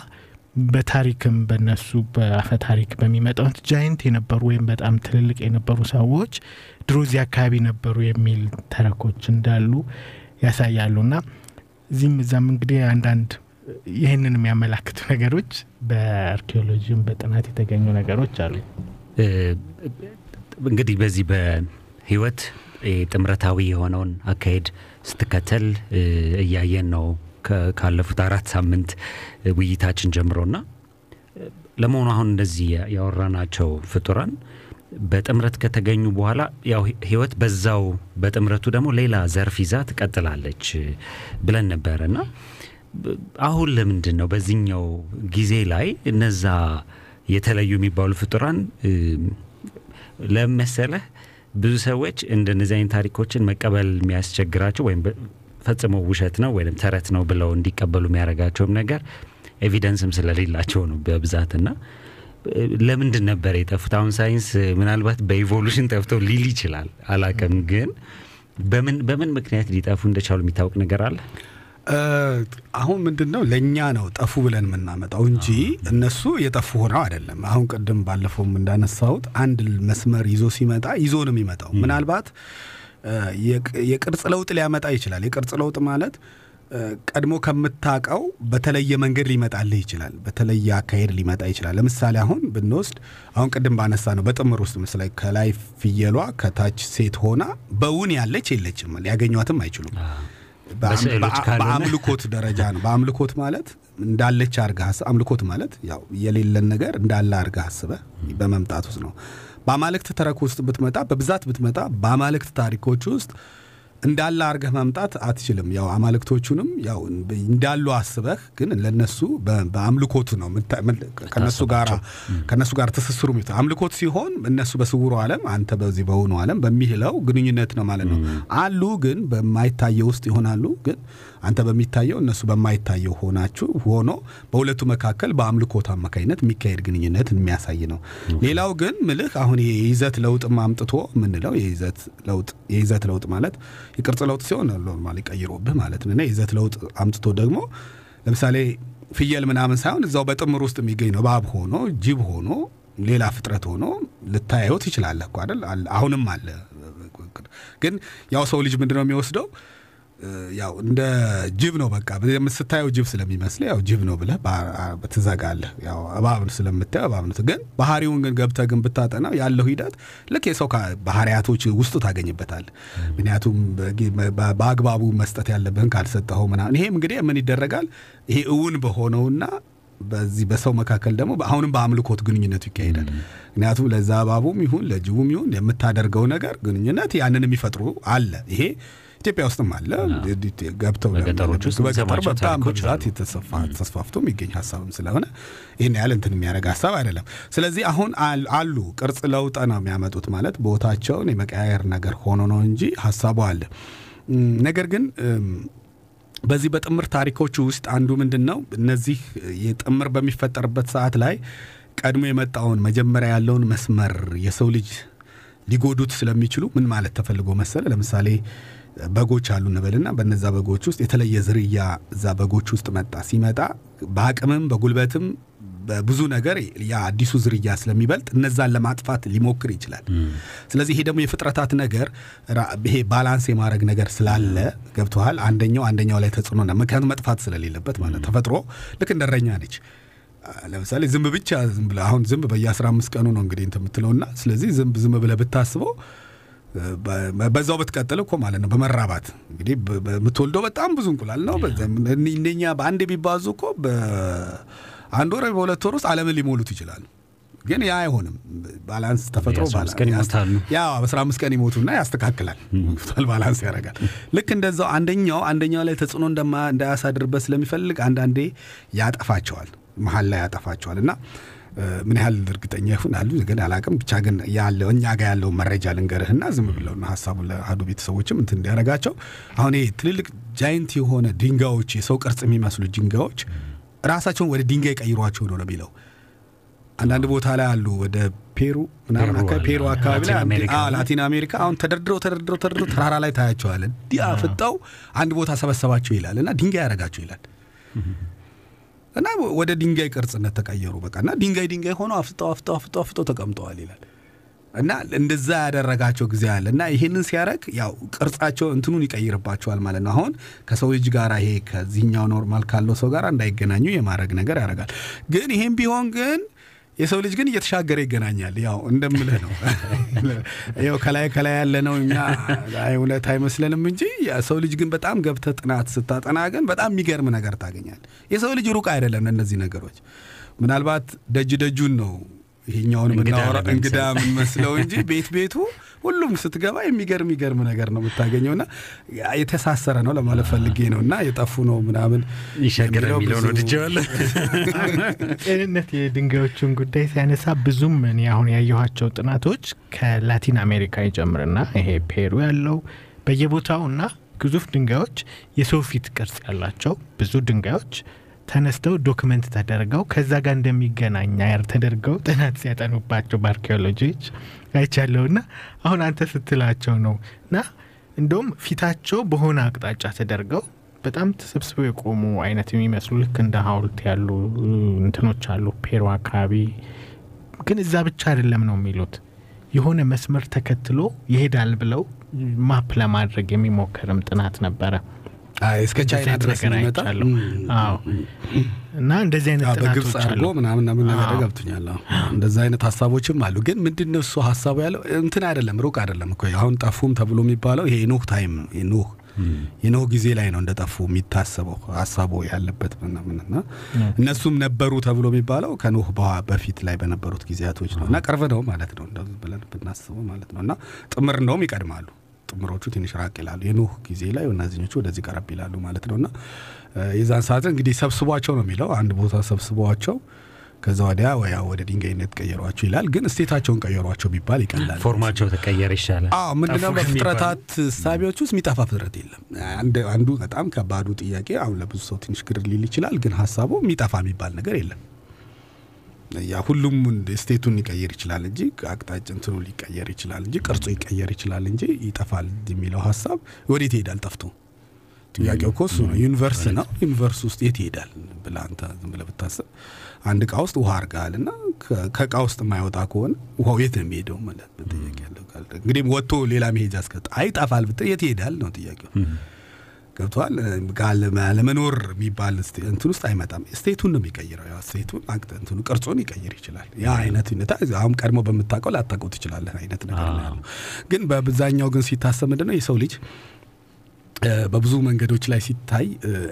በታሪክም በነሱ በአፈ ታሪክ በሚመጣው ጃይንት የነበሩ ወይም በጣም ትልልቅ የነበሩ ሰዎች ድሮ እዚህ አካባቢ ነበሩ የሚል ተረኮች እንዳሉ ያሳያሉና እዚህም እዛም እንግዲህ አንዳንድ ይህንን የሚያመላክቱ ነገሮች በአርኪኦሎጂም በጥናት የተገኙ ነገሮች አሉ። እንግዲህ በዚህ በህይወት ጥምረታዊ የሆነውን አካሄድ ስትከተል እያየን ነው ካለፉት አራት ሳምንት ውይይታችን ጀምሮና ለመሆኑ አሁን እንደዚህ ያወራናቸው ፍጡራን በጥምረት ከተገኙ በኋላ ያው ህይወት በዛው በጥምረቱ ደግሞ ሌላ ዘርፍ ይዛ ትቀጥላለች ብለን ነበረ እና አሁን ለምንድን ነው በዚህኛው ጊዜ ላይ እነዛ የተለዩ የሚባሉ ፍጡራን ለመሰለህ ብዙ ሰዎች እንደነዚህ አይነት ታሪኮችን መቀበል የሚያስቸግራቸው ወይም ፈጽሞ ውሸት ነው ወይም ተረት ነው ብለው እንዲቀበሉ የሚያደርጋቸውም ነገር evidence ም ስለሌላቸው ነው በብዛትና ለምንድን ነበር የጠፉት? አሁን ሳይንስ ምናልባት በ evolution ጠፍተው ሊል ይችላል አላቅም፣ ግን በምን በምን ምክንያት ሊጠፉ እንደቻሉ የሚታወቅ ነገር አለ? አሁን ምንድን ነው ለእኛ ነው ጠፉ ብለን የምናመጣው እንጂ እነሱ የጠፉ ሆነው አይደለም። አሁን ቅድም ባለፈውም እንዳነሳሁት አንድ መስመር ይዞ ሲመጣ ይዞ ነው የሚመጣው። ምናልባት የቅርጽ ለውጥ ሊያመጣ ይችላል። የቅርጽ ለውጥ ማለት ቀድሞ ከምታቀው በተለየ መንገድ ሊመጣልህ ይችላል። በተለየ አካሄድ ሊመጣ ይችላል። ለምሳሌ አሁን ብንወስድ አሁን ቅድም ባነሳ ነው በጥምር ውስጥ ምስላ ከላይ ፍየሏ ከታች ሴት ሆና በውን ያለች የለችም፣ ሊያገኟትም አይችሉም። በአምልኮት ደረጃ ነው። በአምልኮት ማለት እንዳለች አርገህ አምልኮት ማለት ያው የሌለን ነገር እንዳለ አርገህ አስበህ በመምጣት ውስጥ ነው። በአማልክት ተረክ ውስጥ ብትመጣ በብዛት ብትመጣ በአማልክት ታሪኮች ውስጥ እንዳለ አርገህ መምጣት አትችልም። ያው አማልክቶቹንም ያው እንዳሉ አስበህ ግን ለነሱ በአምልኮቱ ነው ከነሱ ጋር ከነሱ ጋር ትስስሩ አምልኮት ሲሆን እነሱ በስውሩ ዓለም አንተ በዚህ በሆኑ ዓለም በሚለው ግንኙነት ነው ማለት ነው። አሉ ግን በማይታየው ውስጥ ይሆናሉ ግን አንተ በሚታየው እነሱ በማይታየው ሆናችሁ ሆኖ በሁለቱ መካከል በአምልኮት አማካኝነት የሚካሄድ ግንኙነት የሚያሳይ ነው። ሌላው ግን ምልህ አሁን የይዘት ለውጥ አምጥቶ የምንለው የይዘት ለውጥ የይዘት ለውጥ ማለት የቅርጽ ለውጥ ሲሆን normal ቀይሮብህ ማለት ነው። የይዘት ለውጥ አምጥቶ ደግሞ ለምሳሌ ፍየል ምናምን ሳይሆን እዛው በጥምር ውስጥ የሚገኝ ነው። እባብ ሆኖ ጅብ ሆኖ ሌላ ፍጥረት ሆኖ ልታየው ትችላለህ እኮ አይደል? አሁንም አለ። ግን ያው ሰው ልጅ ምንድነው የሚወስደው ያው እንደ ጅብ ነው በቃ ስታየው ጅብ ስለሚመስል ያው ጅብ ነው ብለህ ትዘጋለህ። ያው እባብ ስለምታየው እባብ ግን ባህሪውን ግን ገብተህ ግን ብታጠናው ያለው ሂደት ልክ የሰው ባህሪያቶች ውስጡ ታገኝበታል። ምክንያቱም በአግባቡ መስጠት ያለብህን ካልሰጠኸው ምናምን ይሄም እንግዲህ ምን ይደረጋል ይሄ እውን በሆነውና በዚህ በሰው መካከል ደግሞ አሁንም በአምልኮት ግንኙነቱ ይካሄዳል። ምክንያቱም ለዛ እባቡም ይሁን ለጅቡም ይሁን የምታደርገው ነገር ግንኙነት ያንን የሚፈጥሩ አለ ይሄ ኢትዮጵያ ውስጥም አለ። ገብተው በገጠር በጣም በብዛት ተስፋፍቶ የሚገኝ ሀሳብም ስለሆነ ይህን ያህል እንትን የሚያደርግ ሀሳብ አይደለም። ስለዚህ አሁን አሉ ቅርጽ ለውጥ ነው የሚያመጡት ማለት ቦታቸውን የመቀያየር ነገር ሆኖ ነው እንጂ ሀሳቡ አለ። ነገር ግን በዚህ በጥምር ታሪኮች ውስጥ አንዱ ምንድን ነው እነዚህ የጥምር በሚፈጠርበት ሰዓት ላይ ቀድሞ የመጣውን መጀመሪያ ያለውን መስመር የሰው ልጅ ሊጎዱት ስለሚችሉ ምን ማለት ተፈልጎ መሰለ ለምሳሌ በጎች አሉ እንበልና በነዛ በጎች ውስጥ የተለየ ዝርያ እዛ በጎች ውስጥ መጣ። ሲመጣ በአቅምም በጉልበትም በብዙ ነገር ያ አዲሱ ዝርያ ስለሚበልጥ እነዛን ለማጥፋት ሊሞክር ይችላል። ስለዚህ ይሄ ደግሞ የፍጥረታት ነገር ይሄ balance የማድረግ ነገር ስላለ ገብተዋል። አንደኛው አንደኛው ላይ ተጽዕኖ ምክንያቱም መጥፋት ስለሌለበት ማለት ተፈጥሮ ልክ እንደ ነች። ለምሳሌ ዝንብ ብቻ ዝም ብለህ አሁን ዝንብ በየአስራ አምስት ቀኑ ነው እንግዲህ እንትን ስለዚህ ዝንብ ዝም ብለህ ብታስበው በዛው ብትቀጥል እኮ ማለት ነው በመራባት እንግዲህ በምትወልደው በጣም ብዙ እንቁላል ነው። እነኛ በአንድ ቢባዙ እኮ በአንድ ወር በሁለት ወር ውስጥ ዓለምን ሊሞሉት ይችላሉ። ግን ያ አይሆንም። balance ተፈጥሮ ያው በአስራ አምስት ቀን ይሞቱና ያስተካክላል፣ balance ያደርጋል። ልክ እንደዛው አንደኛው አንደኛው ላይ ተጽዕኖ እንዳያሳድርበት ስለሚፈልግ አንዳንዴ ያጠፋቸዋል፣ መሀል ላይ ያጠፋቸዋል እና ምን ያህል እርግጠኛ ይሁን አሉ ግን አላቅም። ብቻ ግን ያለው እኛ ጋር ያለውን መረጃ ልንገርህና ዝም ብለውና ሀሳቡ ለአህዱ ቤተሰቦችም እንትን እንዲያደርጋቸው። አሁን ይሄ ትልልቅ ጃይንት የሆነ ድንጋዮች የሰው ቅርጽ የሚመስሉ ድንጋዮች ራሳቸውን ወደ ድንጋይ ቀይሯቸው ነው ነው የሚለው አንዳንድ ቦታ ላይ አሉ ወደ ፔሩ ምናምን ፔሩ አካባቢ ላይ ላቲን አሜሪካ አሁን ተደርድረው ተደርድረው ተደርድረው ተራራ ላይ ታያቸዋለን። እንዲህ አፍጠው አንድ ቦታ ሰበሰባቸው ይላል እና ድንጋይ ያደረጋቸው ይላል እና ወደ ድንጋይ ቅርጽነት ተቀየሩ። በቃ እና ድንጋይ ድንጋይ ሆነው አፍጠው አፍጠው አፍጠው አፍጠው ተቀምጠዋል ይላል እና እንደዛ ያደረጋቸው ጊዜ አለ እና ይሄንን ሲያደርግ ያው ቅርጻቸው እንትኑን ይቀይርባቸዋል ማለት ነው። አሁን ከሰው ልጅ ጋር ይሄ ከዚህኛው normal ካለው ሰው ጋር እንዳይገናኙ የማድረግ ነገር ያደርጋል። ግን ይሄም ቢሆን ግን የሰው ልጅ ግን እየተሻገረ ይገናኛል። ያው እንደምልህ ነው። ያው ከላይ ከላይ ያለ ነው እኛ አይ እውነት አይመስለንም እንጂ የሰው ልጅ ግን በጣም ገብተህ ጥናት ስታጠና ግን በጣም የሚገርም ነገር ታገኛል። የሰው ልጅ ሩቅ አይደለም እነዚህ ነገሮች ምናልባት ደጅ ደጁን ነው ይሄኛውን እንግዳ ለመምሰል። እንግዳ የምንመስለው እንጂ ቤት ቤቱ ሁሉም ስትገባ የሚገርም የሚገርም ነገር ነው የምታገኘው እና የተሳሰረ ነው ለማለት ፈልጌ ነው እና የጠፉ ነው ምናምን ይሻገር የሚለው የሚለውን ብዙ- ወድጀዋለሁ። ጤንነት የድንጋዮቹን ጉዳይ ሲያነሳ ብዙም እኔ አሁን ያየኋቸው ጥናቶች ከላቲን አሜሪካ ይጨምርና ይሄ ፔሩ ያለው በየቦታው እና ግዙፍ ድንጋዮች የሰው ፊት ቅርጽ ያላቸው ብዙ ድንጋዮች ተነስተው document ተደርገው ከዛ ጋር እንደሚገናኝ አየር ተደርገው ጥናት ሲያጠኑባቸው በአርኪኦሎጂዎች አይቻለሁ እና አሁን አንተ ስትላቸው ነው እና እንደውም ፊታቸው በሆነ አቅጣጫ ተደርገው በጣም ተሰብስበው የቆሙ አይነት የሚመስሉ ልክ እንደ ሐውልት ያሉ እንትኖች አሉ ፔሩ አካባቢ። ግን እዛ ብቻ አይደለም ነው የሚሉት የሆነ መስመር ተከትሎ ይሄዳል ብለው map ለማድረግ የሚሞከርም ጥናት ነበረ። እስከ ቻይና ድረስ እና እንደዚህ አይነት በግብፅ አድርጎ ምናምን ምናምን ነገር ገብቶኛል። አዎ። እንደዛ አይነት ሀሳቦችም አሉ። ግን ምንድን ነው እሱ ሀሳቡ ያለው? እንትን አይደለም፣ ሩቅ አይደለም እኮ አሁን ጠፉም ተብሎ የሚባለው ይሄ የኖህ time የኖህ የኖህ ጊዜ ላይ ነው እንደጠፉ የሚታሰበው ሀሳቡ ያለበት ምናምንና እነሱም ነበሩ ተብሎ የሚባለው ከኖህ በኋ- በፊት ላይ በነበሩት ጊዜያቶች ነው። እና ቅርብ ነው ማለት ነው። እንደዚህ ብለን ብናስበው ማለት ነው። እና ጥምር እንደውም ይቀድማሉ ጥምሮቹ ትንሽ ራቅ ይላሉ የኖህ ጊዜ ላይ እነዚኞቹ ወደዚህ ቀረብ ይላሉ ማለት ነው እና የዛን ሰዓት እንግዲህ ሰብስቧቸው ነው የሚለው አንድ ቦታ ሰብስቧቸው ከዛ ወዲያ ወያ ወደ ድንጋይነት ቀየሯቸው ይላል ግን እስቴታቸውን ቀየሯቸው ቢባል ይቀላል ፎርማቸው ተቀየረ ይሻላል። አዎ ምንድነው በፍጥረታት እሳቢዎች ውስጥ የሚጠፋ ፍጥረት የለም። አንዱ በጣም ከባዱ ጥያቄ አሁን ለብዙ ሰው ትንሽ ግር ሊል ይችላል፣ ግን ሀሳቡ የሚጠፋ የሚባል ነገር የለም። ያ ሁሉም state ኡን ሊቀየር ይችላል እንጂ አቅጣጫ እንትኑ ሊቀየር ይችላል እንጂ ቅርጹ ይቀየር ይችላል እንጂ ይጠፋል የሚለው ሀሳብ ወዴት ይሄዳል? ጠፍቶ ጥያቄው እኮ እሱ ነው። universe ነው። universe ውስጥ የት ይሄዳል ብለህ አንተ ዝም ብለህ ብታስብ አንድ እቃ ውስጥ ውሃ አድርገሃል እና ከእቃ ውስጥ የማይወጣ ከሆነ ውሃው የት ነው የሚሄደው? ማለት ጥያቄ ያለው እንግዲህ ወጥቶ ሌላ መሄጃ እስከ አይጠፋል ብትል የት ይሄዳል ነው ጥያቄው። ገብተዋል ለመኖር የሚባል እንትን ውስጥ አይመጣም። ስቴቱን ነው የሚቀይረው። ያው ስቴቱን እንትኑ ቅርጹን ይቀይር ይችላል። ያ አይነት ሁኔታ አሁን ቀድሞ በምታውቀው ላታውቀው ትችላለህ አይነት ነገር ነው ያለው። ግን በብዛኛው ግን ሲታሰብ ምንድነው የሰው ልጅ በብዙ መንገዶች ላይ ሲታይ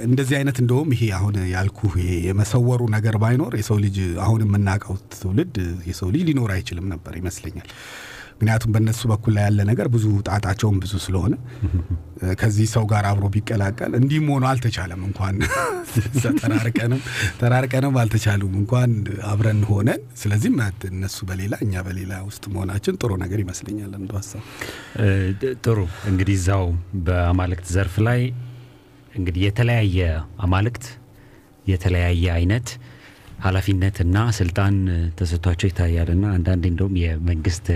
እንደዚህ አይነት እንደውም ይሄ አሁን ያልኩ ይሄ የመሰወሩ ነገር ባይኖር የሰው ልጅ አሁን የምናውቀው ትውልድ የሰው ልጅ ሊኖር አይችልም ነበር ይመስለኛል። ምክንያቱም በእነሱ በኩል ላይ ያለ ነገር ብዙ ጣጣቸውም ብዙ ስለሆነ ከዚህ ሰው ጋር አብሮ ቢቀላቀል እንዲህም ሆኖ አልተቻለም። እንኳን ተራርቀንም ተራርቀንም አልተቻሉም እንኳን አብረን ሆነን። ስለዚህ እነሱ በሌላ እኛ በሌላ ውስጥ መሆናችን ጥሩ ነገር ይመስለኛል እንደ ሀሳብ ጥሩ እንግዲህ እዛው በአማልክት ዘርፍ ላይ እንግዲህ የተለያየ አማልክት የተለያየ አይነት ኃላፊነትና ስልጣን ተሰጥቷቸው ይታያልና አንዳንዴ እንደውም የመንግስት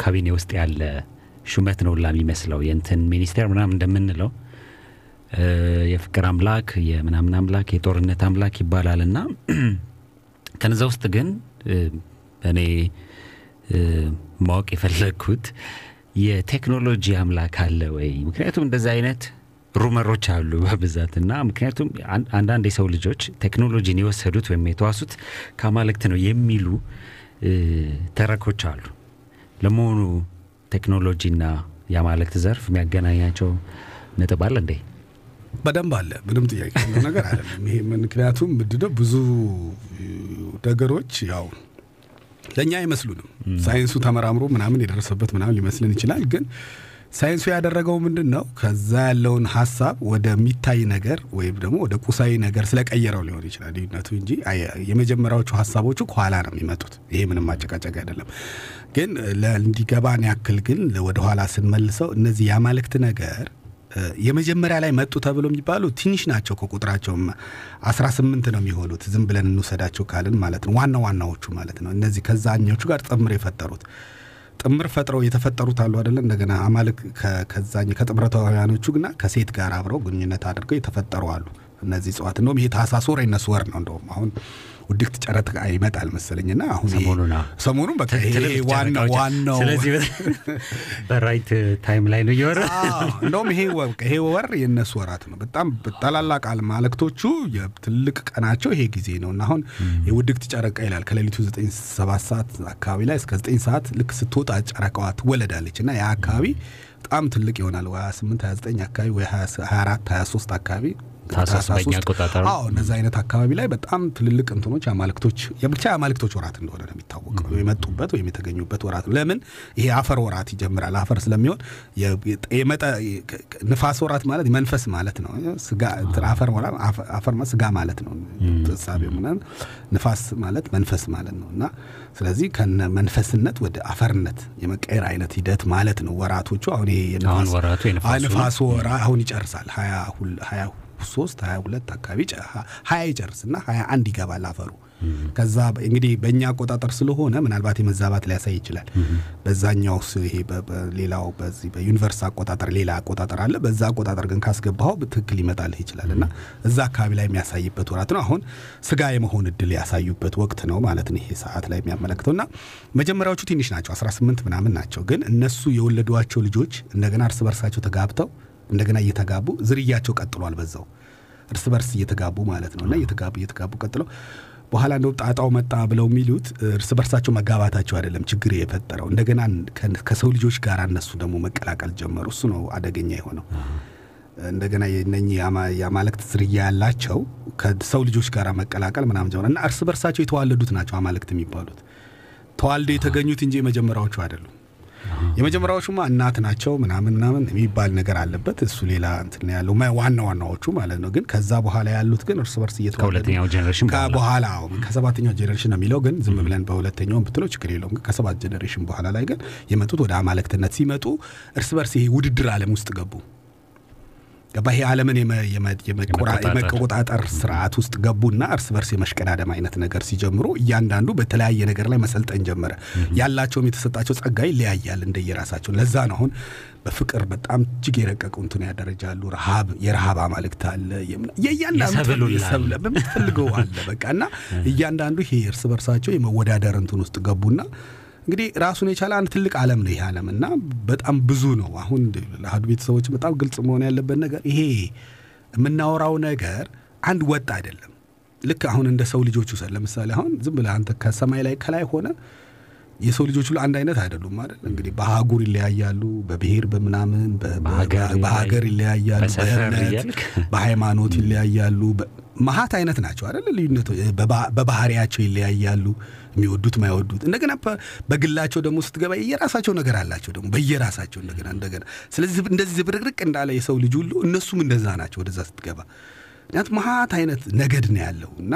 ካቢኔ ውስጥ ያለ ሹመት ነው ላ የሚመስለው የእንትን ሚኒስቴር ምናምን እንደምንለው የፍቅር አምላክ የምናምን አምላክ የጦርነት አምላክ ይባላል እና ከነዛ ውስጥ ግን እኔ ማወቅ የፈለግኩት የቴክኖሎጂ አምላክ አለ ወይ? ምክንያቱም እንደዚህ አይነት ሩመሮች አሉ በብዛት እና ምክንያቱም አን- አንዳንድ የሰው ልጆች ቴክኖሎጂን የወሰዱት ወይም የተዋሱት ከአማልክት ነው የሚሉ ተረኮች አሉ። ለመሆኑ ቴክኖሎጂና የአማልክት ዘርፍ የሚያገናኛቸው ነጥብ አለ እንዴ? በደንብ አለ። ምንም ጥያቄ ነገር አይደለም። ይሄ ምክንያቱም ምንድነው ብዙ ነገሮች ያው ለእኛ አይመስሉንም። ሳይንሱ ተመራምሮ ምናምን የደረሰበት ምናምን ሊመስልን ይችላል። ግን ሳይንሱ ያደረገው ምንድን ነው? ከዛ ያለውን ሀሳብ ወደሚታይ ነገር ወይም ደግሞ ወደ ቁሳዊ ነገር ስለቀየረው ሊሆን ይችላል ልዩነቱ እንጂ የመጀመሪያዎቹ ሀሳቦቹ ከኋላ ነው የሚመጡት። ይሄ ምንም አጨቃጨቅ አይደለም። ግን እንዲገባን ያክል ግን ወደኋላ ስንመልሰው እነዚህ የአማልክት ነገር የመጀመሪያ ላይ መጡ ተብሎ የሚባሉ ትንሽ ናቸው ከቁጥራቸውም አስራ ስምንት ነው የሚሆኑት ዝም ብለን እንውሰዳቸው ካልን ማለት ነው ዋና ዋናዎቹ ማለት ነው እነዚህ ከዛኞቹ ጋር ጥምር የፈጠሩት ጥምር ፈጥረው የተፈጠሩት አሉ አይደለ? እንደገና አማልክ ከዛኝ ከጥምረታውያኖቹ ግና ከሴት ጋር አብረው ግንኙነት አድርገው የተፈጠሩ አሉ። እነዚህ እጽዋት እንደውም ይሄ ታህሳስ ወር ወር ነው እንደውም አሁን ውድቅት ጨረቃ ይመጣል መሰለኝና አሁን ሰሞኑን ሰሞኑን በቃ ዋናው ስለዚህ በ right time ላይ ነው እየወረ እንደውም ይሄ ይሄ ወር የእነሱ ወራት ነው። በጣም ታላላቅ ማለክቶቹ የትልቅ ቀናቸው ይሄ ጊዜ ነው። እና አሁን የውድቅት ጨረቃ ይላል። ከሌሊቱ ዘጠኝ ሰባት ሰዓት አካባቢ ላይ እስከ ዘጠኝ ሰዓት ልክ ስትወጣ ጨረቃዋ ትወለዳለች እና ያ አካባቢ በጣም ትልቅ ይሆናል። ወይ 28 29 አካባቢ ወይ 24 23 አካባቢ ታህሳስ በእኛ አቆጣጠር አዎ እነዚ አይነት አካባቢ ላይ በጣም ትልልቅ እንትኖች አማልክቶች የብቻ አማልክቶች ወራት እንደሆነ ነው የሚታወቀው። የመጡበት ወይም የተገኙበት ወራት ለምን ይሄ አፈር ወራት ይጀምራል። አፈር ስለሚሆን ንፋስ ወራት ማለት መንፈስ ማለት ነው። ስጋ አፈር ወራት አፈር ማለት ስጋ ማለት ነው። ተሳቢው ምናምን ንፋስ ማለት መንፈስ ማለት ነው እና ስለዚህ ከነ መንፈስነት ወደ አፈርነት የመቀየር አይነት ሂደት ማለት ነው ወራቶቹ። አሁን ይሄ አሁን ወራቱ የንፋስ ወራ አሁን ይጨርሳል ሀያ ሀያ ሶስት ሀያ ሁለት አካባቢ ሀያ ይጨርስና ሀያ አንድ ይገባል አፈሩ። ከዛ እንግዲህ በእኛ አቆጣጠር ስለሆነ ምናልባት የመዛባት ሊያሳይ ይችላል። በዛኛው ይሄ በሌላው በዚህ በዩኒቨርስ አቆጣጠር ሌላ አቆጣጠር አለ። በዛ አቆጣጠር ግን ካስገባኸው ትክክል ይመጣልህ ይችላል እና እዛ አካባቢ ላይ የሚያሳይበት ወራት ነው። አሁን ስጋ የመሆን እድል ያሳዩበት ወቅት ነው ማለት ነው ይሄ ሰዓት ላይ የሚያመለክተው እና መጀመሪያዎቹ ትንሽ ናቸው፣ 18 ምናምን ናቸው። ግን እነሱ የወለዷቸው ልጆች እንደገና እርስ በርሳቸው ተጋብተው እንደገና እየተጋቡ ዝርያቸው ቀጥሏል። በዛው እርስ በርስ እየተጋቡ ማለት ነው እና እየተጋቡ እየተጋቡ ቀጥለው በኋላ እንደው ጣጣው መጣ ብለው የሚሉት እርስ በርሳቸው መጋባታቸው አይደለም ችግር የፈጠረው እንደገና ከሰው ልጆች ጋር እነሱ ደግሞ መቀላቀል ጀመሩ። እሱ ነው አደገኛ የሆነው። እንደገና የነኚህ የአማልክት ዝርያ ያላቸው ከሰው ልጆች ጋር መቀላቀል ምናምን ጀመረ እና እርስ በርሳቸው የተዋለዱት ናቸው አማልክት የሚባሉት ተዋልደው የተገኙት እንጂ የመጀመሪያዎቹ አይደሉም። የመጀመሪያዎቹማ እናት ናቸው ምናምን ምናምን የሚባል ነገር አለበት። እሱ ሌላ እንትን ያለው ዋና ዋናዎቹ ማለት ነው። ግን ከዛ በኋላ ያሉት ግን እርስ በርስ ከሁለተኛው generation በኋላ ከሰባተኛው generation ነው የሚለው ግን ዝም ብለን በሁለተኛው ብትለው ችግር የለውም። ግን ከሰባት generation በኋላ ላይ ግን የመጡት ወደ አማልክትነት ሲመጡ እርስ በርስ ይሄ ውድድር ዓለም ውስጥ ገቡ። ገባ ይሄ ዓለምን የመቆጣጠር ስርዓት ውስጥ ገቡና እርስ በርስ የመሽቀዳደም አይነት ነገር ሲጀምሩ እያንዳንዱ በተለያየ ነገር ላይ መሰልጠን ጀመረ። ያላቸውም የተሰጣቸው ጸጋ ይለያያል እንደየራሳቸው። ለዛ ነው አሁን በፍቅር በጣም እጅግ የረቀቁ እንትን ያደረጃሉ። ረሃብ የረሃብ አማልክት አለ። የእያንዳንዱ በምትፈልገው አለ በቃ እና እያንዳንዱ ይሄ እርስ በርሳቸው የመወዳደር እንትን ውስጥ ገቡና እንግዲህ ራሱን የቻለ አንድ ትልቅ ዓለም ነው ይሄ ዓለም እና በጣም ብዙ ነው። አሁን ለአህዱ ቤተሰቦች በጣም ግልጽ መሆን ያለበት ነገር ይሄ የምናወራው ነገር አንድ ወጥ አይደለም። ልክ አሁን እንደ ሰው ልጆች ውሰድ። ለምሳሌ አሁን ዝም ብለህ አንተ ከሰማይ ላይ ከላይ ሆነ የሰው ልጆች ሁሉ አንድ አይነት አይደሉም አይደል? እንግዲህ በአህጉር ይለያያሉ፣ በብሔር በምናምን በሀገር ይለያያሉ፣ በእምነት በሃይማኖት ይለያያሉ። መሀት አይነት ናቸው አይደል? ልዩነት በባህሪያቸው ይለያያሉ፣ የሚወዱት ማይወዱት። እንደገና በግላቸው ደግሞ ስትገባ የራሳቸው ነገር አላቸው ደግሞ በየራሳቸው እንደገና እንደገና። ስለዚህ እንደዚህ ዝብርቅርቅ እንዳለ የሰው ልጅ ሁሉ እነሱም እንደዛ ናቸው ወደዛ ስትገባ። ምክንያቱም መሀት አይነት ነገድ ነው ያለው እና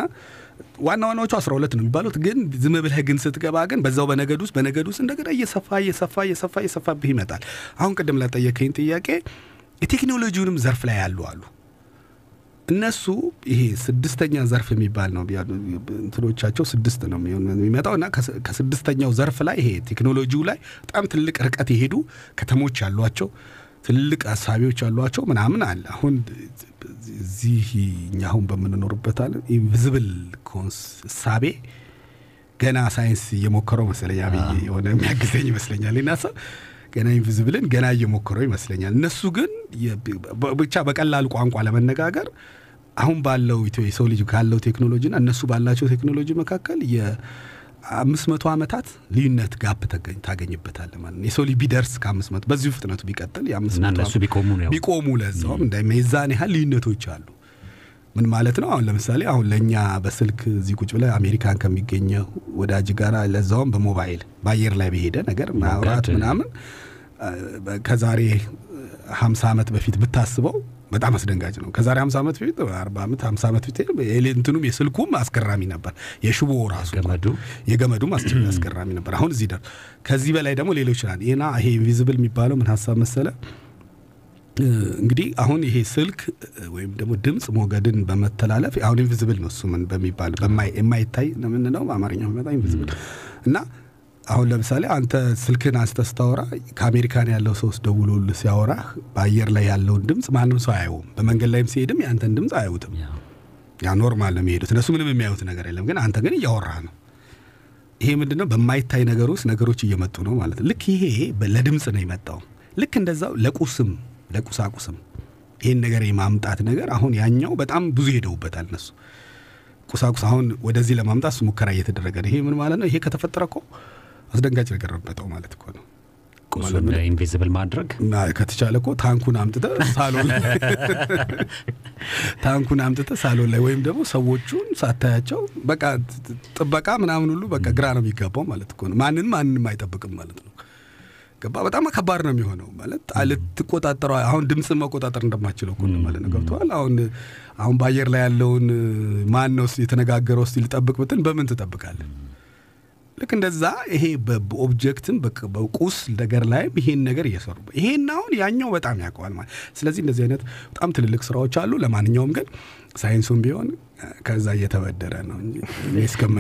ዋና ዋናዎቹ አስራ ሁለት ነው የሚባሉት። ግን ዝም ብለህ ግን ስትገባ ግን በዛው በነገድ ውስጥ በነገድ ውስጥ እንደገና እየሰፋ እየሰፋ እየሰፋ እየሰፋብህ ይመጣል። አሁን ቅድም ለጠየከኝ ጥያቄ የቴክኖሎጂውንም ዘርፍ ላይ ያሉ አሉ። እነሱ ይሄ ስድስተኛ ዘርፍ የሚባል ነው እንትኖቻቸው ስድስት ነው የሚመጣው እና ከስድስተኛው ዘርፍ ላይ ይሄ ቴክኖሎጂው ላይ በጣም ትልቅ ርቀት የሄዱ ከተሞች ያሏቸው ትልቅ አሳቢዎች ያሏቸው ምናምን አለ። አሁን እዚህ እኛ አሁን በምንኖርበት አለ invisible እሳቤ ገና ሳይንስ እየሞከረው መሰለኝ አብይ የሆነ የሚያግዘኝ ይመስለኛል ናሰብ ገና invisible ን ገና እየሞከረው ይመስለኛል። እነሱ ግን ብቻ በቀላል ቋንቋ ለመነጋገር አሁን ባለው የሰው ልጅ ካለው ቴክኖሎጂና እነሱ ባላቸው ቴክኖሎጂ መካከል የአምስት መቶ ዓመታት ልዩነት gap ታገኝበታለህ ማለት ነው። የሰው ልጅ ቢደርስ ከአምስት መቶ በዚሁ ፍጥነቱ ቢቀጥል የአምስት ቢቆሙ ለዛውም የዛን ያህል ልዩነቶች አሉ። ምን ማለት ነው? አሁን ለምሳሌ አሁን ለእኛ በስልክ እዚህ ቁጭ ብለህ አሜሪካን ከሚገኘው ወዳጅ ጋር ለዛውም በሞባይል በአየር ላይ በሄደ ነገር ማውራት ምናምን ከዛሬ ሀምሳ ዓመት በፊት ብታስበው በጣም አስደንጋጭ ነው። ከዛሬ ሀምሳ ዓመት በፊት አርባ ዓመት ሀምሳ ዓመት በፊት እንትኑም የስልኩም አስገራሚ ነበር። የሽቦ ራሱ የገመዱም አስገራሚ ነበር። አሁን እዚህ ደር ከዚህ በላይ ደግሞ ሌሎች ይችላል። ይህና ይሄ invisible የሚባለው ምን ሀሳብ መሰለ እንግዲህ አሁን ይሄ ስልክ ወይም ደግሞ ድምፅ ሞገድን በመተላለፍ አሁን invisible ነው እሱ ምን በሚባል የማይታይ ምንለው በአማርኛ መጣ invisible እና አሁን ለምሳሌ አንተ ስልክን አንስተ ስታወራ ከአሜሪካን ያለው ሰው ደውሎል ሲያወራህ በአየር ላይ ያለውን ድምፅ ማንም ሰው አያየውም። በመንገድ ላይም ሲሄድም ያንተን ድምፅ አያዩትም። ያ normal ነው የሚሄዱት እነሱ ምንም የሚያዩት ነገር የለም። ግን አንተ ግን እያወራህ ነው። ይሄ ምንድነው? በማይታይ ነገር ውስጥ ነገሮች እየመጡ ነው ማለት ነው። ልክ ይሄ ለድምፅ ነው የመጣው። ልክ እንደዛው ለቁስም ለቁሳቁስም ይህን ነገር የማምጣት ነገር አሁን ያኛው በጣም ብዙ ሄደውበታል እነሱ ቁሳቁስ አሁን ወደዚህ ለማምጣት ሙከራ እየተደረገ ነው። ይሄ ምን ማለት ነው? ይሄ ከተፈጠረ እኮ አስደንጋጭ ነገር ረበጠው ማለት እኮ ነው። ቁሱን invisible ማድረግ ከተቻለ እኮ ታንኩን አምጥተ ሳሎን ላይ ታንኩን አምጥተ ሳሎን ላይ ወይም ደግሞ ሰዎቹን ሳታያቸው በቃ ጥበቃ ምናምን ሁሉ በቃ ግራ ነው የሚጋባው ማለት እኮ ነው። ማንንም ማንንም አይጠብቅም ማለት ነው። ገባ በጣም ከባድ ነው የሚሆነው ማለት ልትቆጣጠረው አሁን ድምፅን መቆጣጠር እንደማችለው እኮ ነው ማለት ነው። ገብተዋል። አሁን አሁን በአየር ላይ ያለውን ማን ነው የተነጋገረው እስቲ ልጠብቅ ብትን በምን ትጠብቃለን? ልክ እንደዛ ይሄ በ object ም በቁስ ነገር ላይም ይሄን ነገር እየሰሩ ይሄን አሁን ያኛው በጣም ያውቀዋል ማለት ስለዚህ እንደዚህ አይነት በጣም ትልልቅ ስራዎች አሉ። ለማንኛውም ግን ሳይንሱም ቢሆን ከዛ እየተበደረ ነው እንጂ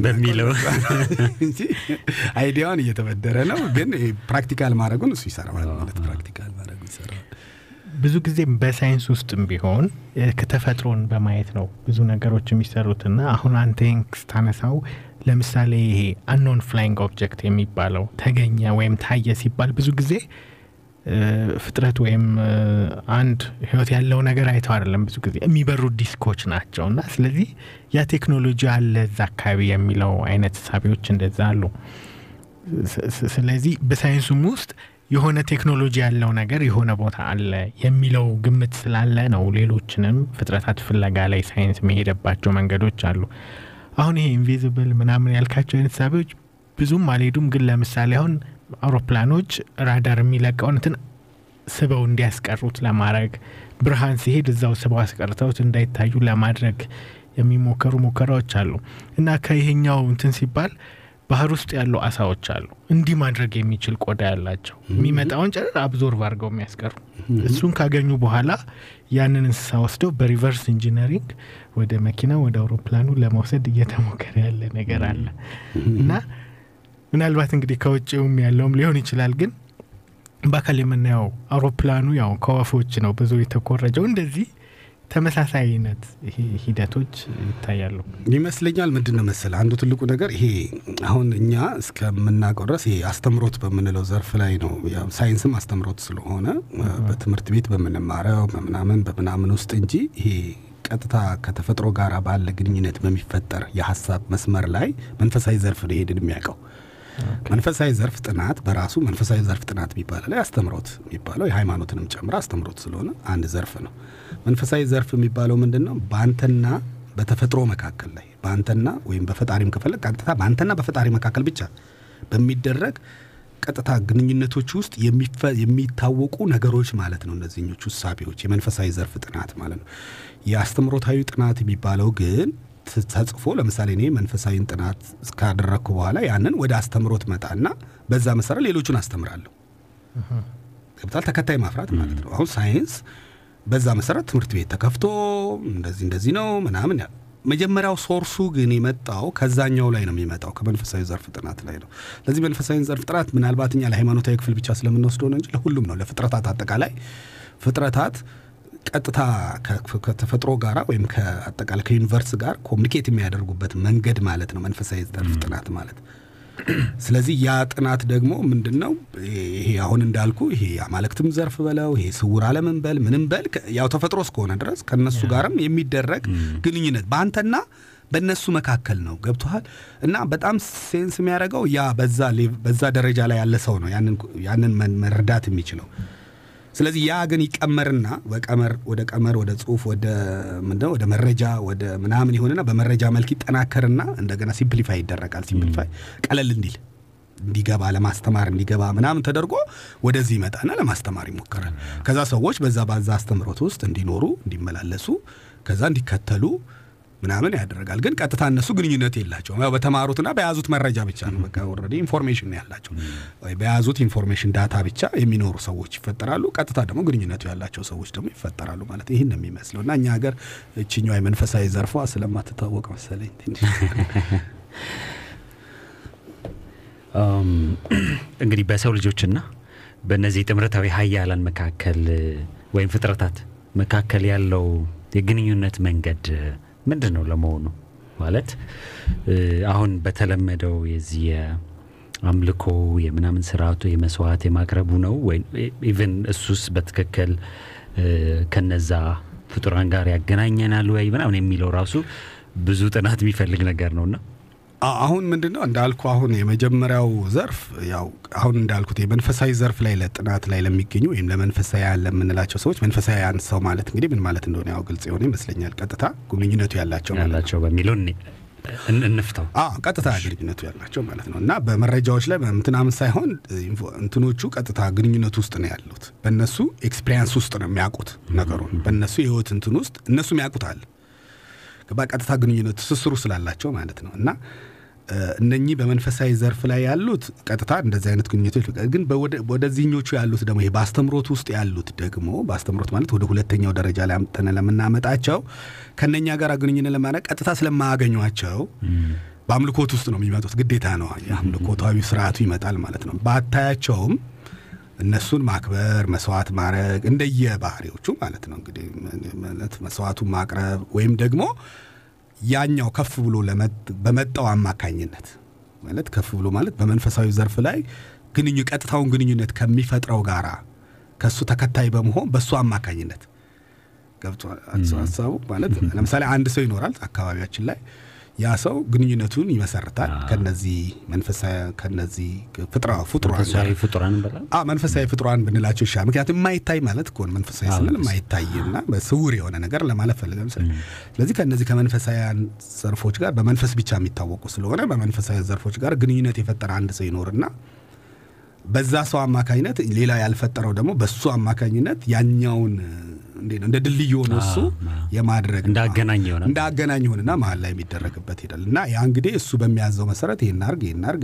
በሚለው እንጂ idea ውን እየተበደረ ነው። ግን practical ማድረጉን እሱ ይሰራዋል ማለት practical ማድረጉ ይሰራዋል። ብዙ ጊዜ በሳይንስ ውስጥም ቢሆን ከተፈጥሮን በማየት ነው ብዙ ነገሮች የሚሰሩትና አሁን አንተ ይህን ስታነሳው ለምሳሌ ይሄ unknown flying object የሚባለው ተገኘ ወይም ታየ ሲባል ብዙ ጊዜ ፍጥረት ወይም አንድ ህይወት ያለው ነገር አይተው አይደለም። ብዙ ጊዜ የሚበሩ ዲስኮች ናቸው እና ስለዚህ ያ ቴክኖሎጂ አለ እዛ አካባቢ የሚለው አይነት እሳቤዎች እንደዛ አሉ። ስለዚህ በሳይንሱም ውስጥ የሆነ ቴክኖሎጂ ያለው ነገር የሆነ ቦታ አለ የሚለው ግምት ስላለ ነው ሌሎችንም ፍጥረታት ፍለጋ ላይ ሳይንስ የሚሄደባቸው መንገዶች አሉ። አሁን ይሄ invisible ምናምን ያልካቸው አይነት እሳቤዎች ብዙም አልሄዱም። ግን ለምሳሌ አሁን አውሮፕላኖች ራዳር የሚለቀውን እንትን ስበው እንዲያስቀሩት ለማድረግ ብርሃን ሲሄድ እዛው ስበው አስቀርተውት እንዳይታዩ ለማድረግ የሚሞከሩ ሙከራዎች አሉ እና ከይሄኛው እንትን ሲባል ባህር ውስጥ ያሉ አሳዎች አሉ። እንዲህ ማድረግ የሚችል ቆዳ ያላቸው የሚመጣውን ጨረር absorb አድርገው የሚያስቀሩ። እሱን ካገኙ በኋላ ያንን እንስሳ ወስደው በ reverse engineering ወደ መኪና ወደ አውሮፕላኑ ለመውሰድ እየተሞከረ ያለ ነገር አለ። እና ምናልባት እንግዲህ ከውጭውም ያለውም ሊሆን ይችላል ግን በአካል የምናየው አውሮፕላኑ ያው ከወፎች ነው ብዙ የተኮረጀው። እንደዚህ ተመሳሳይ አይነት ሂደቶች ይታያሉ ይመስለኛል። ምንድን ነው መሰለ አንዱ ትልቁ ነገር ይሄ አሁን እኛ እስከምናውቀው ድረስ ይሄ አስተምሮት በምንለው ዘርፍ ላይ ነው። ሳይንስም አስተምሮት ስለሆነ በትምህርት ቤት በምንማረው በምናምን በምናምን ውስጥ እንጂ ይሄ ቀጥታ ከተፈጥሮ ጋር ባለ ግንኙነት በሚፈጠር የሀሳብ መስመር ላይ መንፈሳዊ ዘርፍ ነው ይሄድን የሚያውቀው። መንፈሳዊ ዘርፍ ጥናት በራሱ መንፈሳዊ ዘርፍ ጥናት የሚባለው ላይ አስተምሮት የሚባለው የሃይማኖትንም ጨምሮ አስተምሮት ስለሆነ አንድ ዘርፍ ነው። መንፈሳዊ ዘርፍ የሚባለው ምንድን ነው? በአንተና በተፈጥሮ መካከል ላይ በአንተና ወይም በፈጣሪም ከፈለግ ቀጥታ በአንተና በፈጣሪ መካከል ብቻ በሚደረግ ቀጥታ ግንኙነቶች ውስጥ የሚታወቁ ነገሮች ማለት ነው። እነዚህኞቹ እሳቤዎች የመንፈሳዊ ዘርፍ ጥናት ማለት ነው። የአስተምሮታዊ ጥናት የሚባለው ግን ተጽፎ ለምሳሌ እኔ መንፈሳዊን ጥናት እስካደረግኩ በኋላ ያንን ወደ አስተምሮት መጣና በዛ መሰረት ሌሎቹን አስተምራለሁ። ገብቶሃል ተከታይ ማፍራት ማለት ነው። አሁን ሳይንስ በዛ መሰረት ትምህርት ቤት ተከፍቶ እንደዚህ እንደዚህ ነው ምናምን መጀመሪያው source ኡ ግን የመጣው ከዛኛው ላይ ነው የሚመጣው ከመንፈሳዊ ዘርፍ ጥናት ላይ ነው። ለዚህ መንፈሳዊ ዘርፍ ጥናት ምናልባት እኛ ለሃይማኖታዊ ክፍል ብቻ ስለምንወስደው ነው እንጂ ለሁሉም ነው። ለፍጥረታት አጠቃላይ ፍጥረታት ቀጥታ ከተፈጥሮ ጋር ወይም ከአጠቃላይ ከ universe ጋር communicate የሚያደርጉበት መንገድ ማለት ነው መንፈሳዊ ዘርፍ ጥናት ማለት። ስለዚህ ያ ጥናት ደግሞ ምንድን ነው? ይሄ አሁን እንዳልኩ ይሄ አማልክትም ዘርፍ በለው ይሄ ስውር ዓለምን በል ምንም በል ያው ተፈጥሮ እስከሆነ ድረስ ከነሱ ጋርም የሚደረግ ግንኙነት በአንተና በእነሱ መካከል ነው። ገብቶሃል? እና በጣም sense የሚያደርገው ያ በዛ ደረጃ ላይ ያለ ሰው ነው ያንን መረዳት የሚችለው። ስለዚህ ያ ግን ይቀመርና በቀመር ወደ ቀመር ወደ ጽሁፍ ወደ ምንድነው ወደ መረጃ ወደ ምናምን ይሆንና በመረጃ መልክ ይጠናከርና እንደገና simplify ይደረጋል። simplify ቀለል እንዲል እንዲገባ ለማስተማር እንዲገባ ምናምን ተደርጎ ወደዚህ ይመጣና ለማስተማር ይሞከራል። ከዛ ሰዎች በዛ ባዛ አስተምሮት ውስጥ እንዲኖሩ እንዲመላለሱ ከዛ እንዲከተሉ ምናምን ያደረጋል። ግን ቀጥታ እነሱ ግንኙነት የላቸውም። ያው በተማሩትና በያዙት መረጃ ብቻ ነው። በቃ already information ነው ያላቸው። በያዙት information data ብቻ የሚኖሩ ሰዎች ይፈጠራሉ። ቀጥታ ደግሞ ግንኙነቱ ያላቸው ሰዎች ደግሞ ይፈጠራሉ ማለት ይህን ነው የሚመስለው እና እኛ ሀገር እችኛዋ የመንፈሳዊ ዘርፏ ስለማትታወቅ መሰለኝ እንግዲህ በሰው ልጆችና በእነዚህ ጥምረታዊ ሀያላን መካከል ወይም ፍጥረታት መካከል ያለው የግንኙነት መንገድ ምንድን ነው ለመሆኑ? ማለት አሁን በተለመደው የዚህ የአምልኮ የምናምን ስርዓቱ የመስዋዕት የማቅረቡ ነው ወይ even እሱስ በትክክል ከነዛ ፍጡራን ጋር ያገናኘናል ወይ ምናምን የሚለው ራሱ ብዙ ጥናት የሚፈልግ ነገር ነውና አሁን ምንድን ነው እንዳልኩ አሁን የመጀመሪያው ዘርፍ ያው አሁን እንዳልኩት የመንፈሳዊ ዘርፍ ላይ ለጥናት ላይ ለሚገኙ ወይም ለመንፈሳዊያን ለምንላቸው ሰዎች መንፈሳዊያን ሰው ማለት እንግዲህ ምን ማለት እንደሆነ ያው ግልጽ የሆነ ይመስለኛል። ቀጥታ ግንኙነቱ ያላቸው ያላቸው በሚለው እንፍታው። ቀጥታ ግንኙነቱ ያላቸው ማለት ነው እና በመረጃዎች ላይ ምናምን ሳይሆን እንትኖቹ ቀጥታ ግንኙነቱ ውስጥ ነው ያሉት። በእነሱ experience ውስጥ ነው የሚያውቁት ነገሩን። በእነሱ የህይወት እንትን ውስጥ እነሱም ያውቁታል። በቀጥታ ግንኙነት ትስስሩ ስላላቸው ማለት ነው እና እነኚህ በመንፈሳዊ ዘርፍ ላይ ያሉት ቀጥታ እንደዚህ አይነት ግንኙነቶች ግን ወደዚህኞቹ ያሉት ደግሞ ይሄ በአስተምሮት ውስጥ ያሉት ደግሞ በአስተምሮት ማለት ወደ ሁለተኛው ደረጃ ላይ አምጥተን ለምናመጣቸው ከነኛ ጋር ግንኙነት ለማድረግ ቀጥታ ስለማያገኟቸው በአምልኮት ውስጥ ነው የሚመጡት። ግዴታ ነው የአምልኮታዊ ስርዓቱ ይመጣል ማለት ነው። ባታያቸውም እነሱን ማክበር መስዋዕት ማድረግ እንደየባህሪዎቹ ማለት ነው እንግዲህ መስዋዕቱን ማቅረብ ወይም ደግሞ ያኛው ከፍ ብሎ በመጣው አማካኝነት ማለት ከፍ ብሎ ማለት በመንፈሳዊ ዘርፍ ላይ ግንኙ ቀጥታውን ግንኙነት ከሚፈጥረው ጋራ ከሱ ተከታይ በመሆን በሱ አማካኝነት። ገብቷል? ሀሳቡ ማለት ለምሳሌ አንድ ሰው ይኖራል አካባቢያችን ላይ ያ ሰው ግንኙነቱን ይመሰርታል ከነዚህ መንፈሳዊ ከነዚህ ፍጡራን መንፈሳዊ ፍጡራን ብንላቸው ይሻላል። ምክንያቱም የማይታይ ማለት እኮ መንፈሳዊ ስንል የማይታይና በስውር የሆነ ነገር ለማለት ስለዚህ ከእነዚህ ከመንፈሳዊያን ዘርፎች ጋር በመንፈስ ብቻ የሚታወቁ ስለሆነ በመንፈሳዊ ዘርፎች ጋር ግንኙነት የፈጠረ አንድ ሰው ይኖርና በዛ ሰው አማካኝነት ሌላ ያልፈጠረው ደግሞ በሱ አማካኝነት ያኛውን እንደ ድልድይ ሆኖ እሱ የማድረግ ይሆናል። እንደ አገናኝ ይሆንና መሀል ላይ የሚደረግበት ሄዳል እና ያ እንግዲህ እሱ በሚያዘው መሰረት ይህን አርግ ይህን አርግ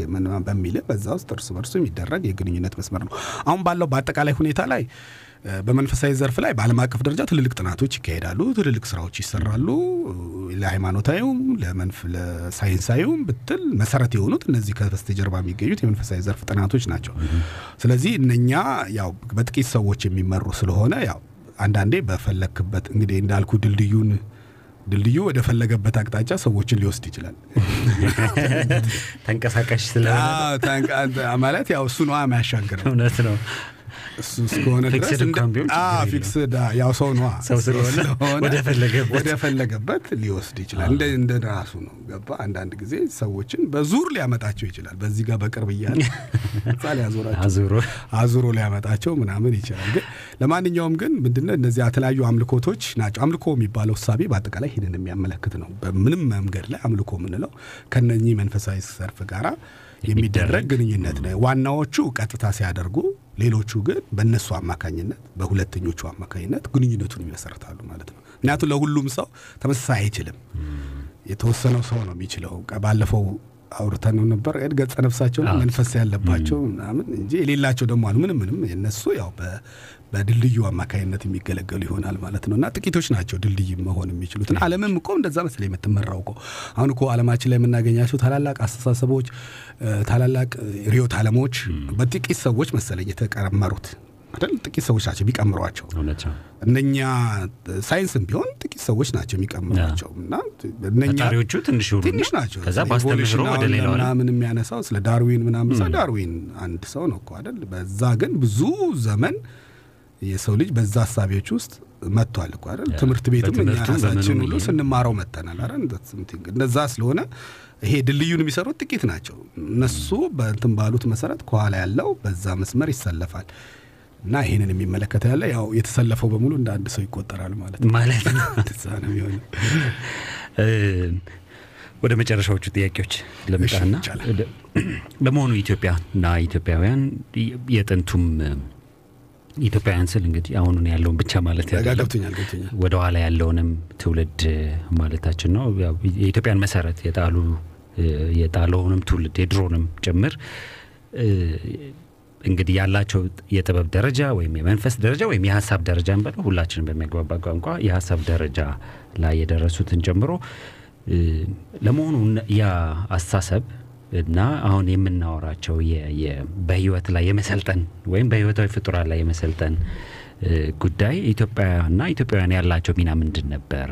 በሚል በዛ ውስጥ እርስ በርሱ የሚደረግ የግንኙነት መስመር ነው። አሁን ባለው በአጠቃላይ ሁኔታ ላይ በመንፈሳዊ ዘርፍ ላይ በዓለም አቀፍ ደረጃ ትልልቅ ጥናቶች ይካሄዳሉ፣ ትልልቅ ስራዎች ይሰራሉ። ለሃይማኖታዊውም ለመንፍ ለሳይንሳዊውም ብትል መሰረት የሆኑት እነዚህ ከበስተጀርባ የሚገኙት የመንፈሳዊ ዘርፍ ጥናቶች ናቸው። ስለዚህ እነኛ ያው በጥቂት ሰዎች የሚመሩ ስለሆነ ያው አንዳንዴ በፈለክበት እንግዲህ እንዳልኩ ድልድዩን ድልድዩ ወደ ፈለገበት አቅጣጫ ሰዎችን ሊወስድ ይችላል። ተንቀሳቃሽ ስለሆነ ማለት ያው እሱ ነዋ የሚያሻግረው እውነት ነው። እሱ እስከሆነ ፊክስድ እንኳን ቢሆን ያው ሰው ነዋ ሰው ስለሆነ ወደ ፈለገበት። ወደ ፈለገበት ሊወስድ ይችላል። እንደ እንደ ራሱ ነው ገባ። አንዳንድ ጊዜ ሰዎችን በዙር ሊያመጣቸው ይችላል። በዚህ ጋር በቅርብ እያለ አዙሮ ሊያመጣቸው ምናምን ይችላል። ግን ለማንኛውም ግን ምንድነው እነዚህ የተለያዩ አምልኮቶች ናቸው። አምልኮ የሚባለው እሳቤ በአጠቃላይ ይህንን የሚያመለክት ነው። በምንም መንገድ ላይ አምልኮ የምንለው ከነኚህ መንፈሳዊ ዘርፍ ጋራ የሚደረግ ግንኙነት ነው። ዋናዎቹ ቀጥታ ሲያደርጉ፣ ሌሎቹ ግን በእነሱ አማካኝነት በሁለተኞቹ አማካኝነት ግንኙነቱን ይመሰርታሉ ማለት ነው። ምክንያቱም ለሁሉም ሰው ተመሳሳይ አይችልም። የተወሰነው ሰው ነው የሚችለው። ባለፈው አውርተን ነበር ድ ገጸ ነፍሳቸው መንፈስ ያለባቸው ምናምን እንጂ የሌላቸው ደግሞ አሉ። ምንም ምንም የነሱ ያው በድልድዩ አማካኝነት የሚገለገሉ ይሆናል ማለት ነው። እና ጥቂቶች ናቸው ድልድይ መሆን የሚችሉት። እና ዓለምም እኮ እንደዛ መሰለኝ የምትመራው እኮ አሁን እኮ ዓለማችን ላይ የምናገኛቸው ታላላቅ አስተሳሰቦች፣ ታላላቅ ርዕዮተ ዓለሞች በጥቂት ሰዎች መሰለኝ የተቀመሩት አይደል? ጥቂት ሰዎች ናቸው የሚቀምሯቸው። እነኛ ሳይንስም ቢሆን ጥቂት ሰዎች ናቸው የሚቀምሯቸው እና እነኛ ፈጣሪዎቹ ትንሽ ናቸው። ከዛ ወደ ምናምን የሚያነሳው ስለ ዳርዊን ምናምን ሰው ዳርዊን አንድ ሰው ነው እኮ አይደል? በዛ ግን ብዙ ዘመን የሰው ልጅ በዛ ሀሳቢዎች ውስጥ መጥቷል እኮ አይደል? ትምህርት ቤትም እኛ ራሳችን ሁሉ ስንማረው መጥተናል አይደል? እንደዛ ስለሆነ ይሄ ድልድዩን የሚሰሩት ጥቂት ናቸው። እነሱ በእንትን ባሉት መሰረት ከኋላ ያለው በዛ መስመር ይሰለፋል እና ይህንን የሚመለከተ ያለ ያው የተሰለፈው በሙሉ እንደ አንድ ሰው ይቆጠራል ማለት ነው። ማለት ነው። ነው የሚሆነው። ወደ መጨረሻዎቹ ጥያቄዎች ልምጣና ለመሆኑ ኢትዮጵያ እና ኢትዮጵያውያን የጥንቱም ኢትዮጵያውያን ስል እንግዲህ አሁኑን ያለውን ብቻ ማለት አይደለም። ገብቶኛል ገብቶኛል ወደ ኋላ ያለውንም ትውልድ ማለታችን ነው። የኢትዮጵያን መሰረት የጣሉ የጣለውንም ትውልድ የድሮንም ጭምር እንግዲህ ያላቸው የጥበብ ደረጃ ወይም የመንፈስ ደረጃ ወይም የሀሳብ ደረጃ እንበለው ሁላችንም በሚያግባባ ቋንቋ የሀሳብ ደረጃ ላይ የደረሱትን ጨምሮ ለመሆኑ ያ አስተሳሰብ እና አሁን የምናወራቸው በህይወት ላይ የመሰልጠን ወይም በህይወታዊ ፍጡራን ላይ የመሰልጠን ጉዳይ ኢትዮጵያና ኢትዮጵያውያን ያላቸው ሚና ምንድን ነበር?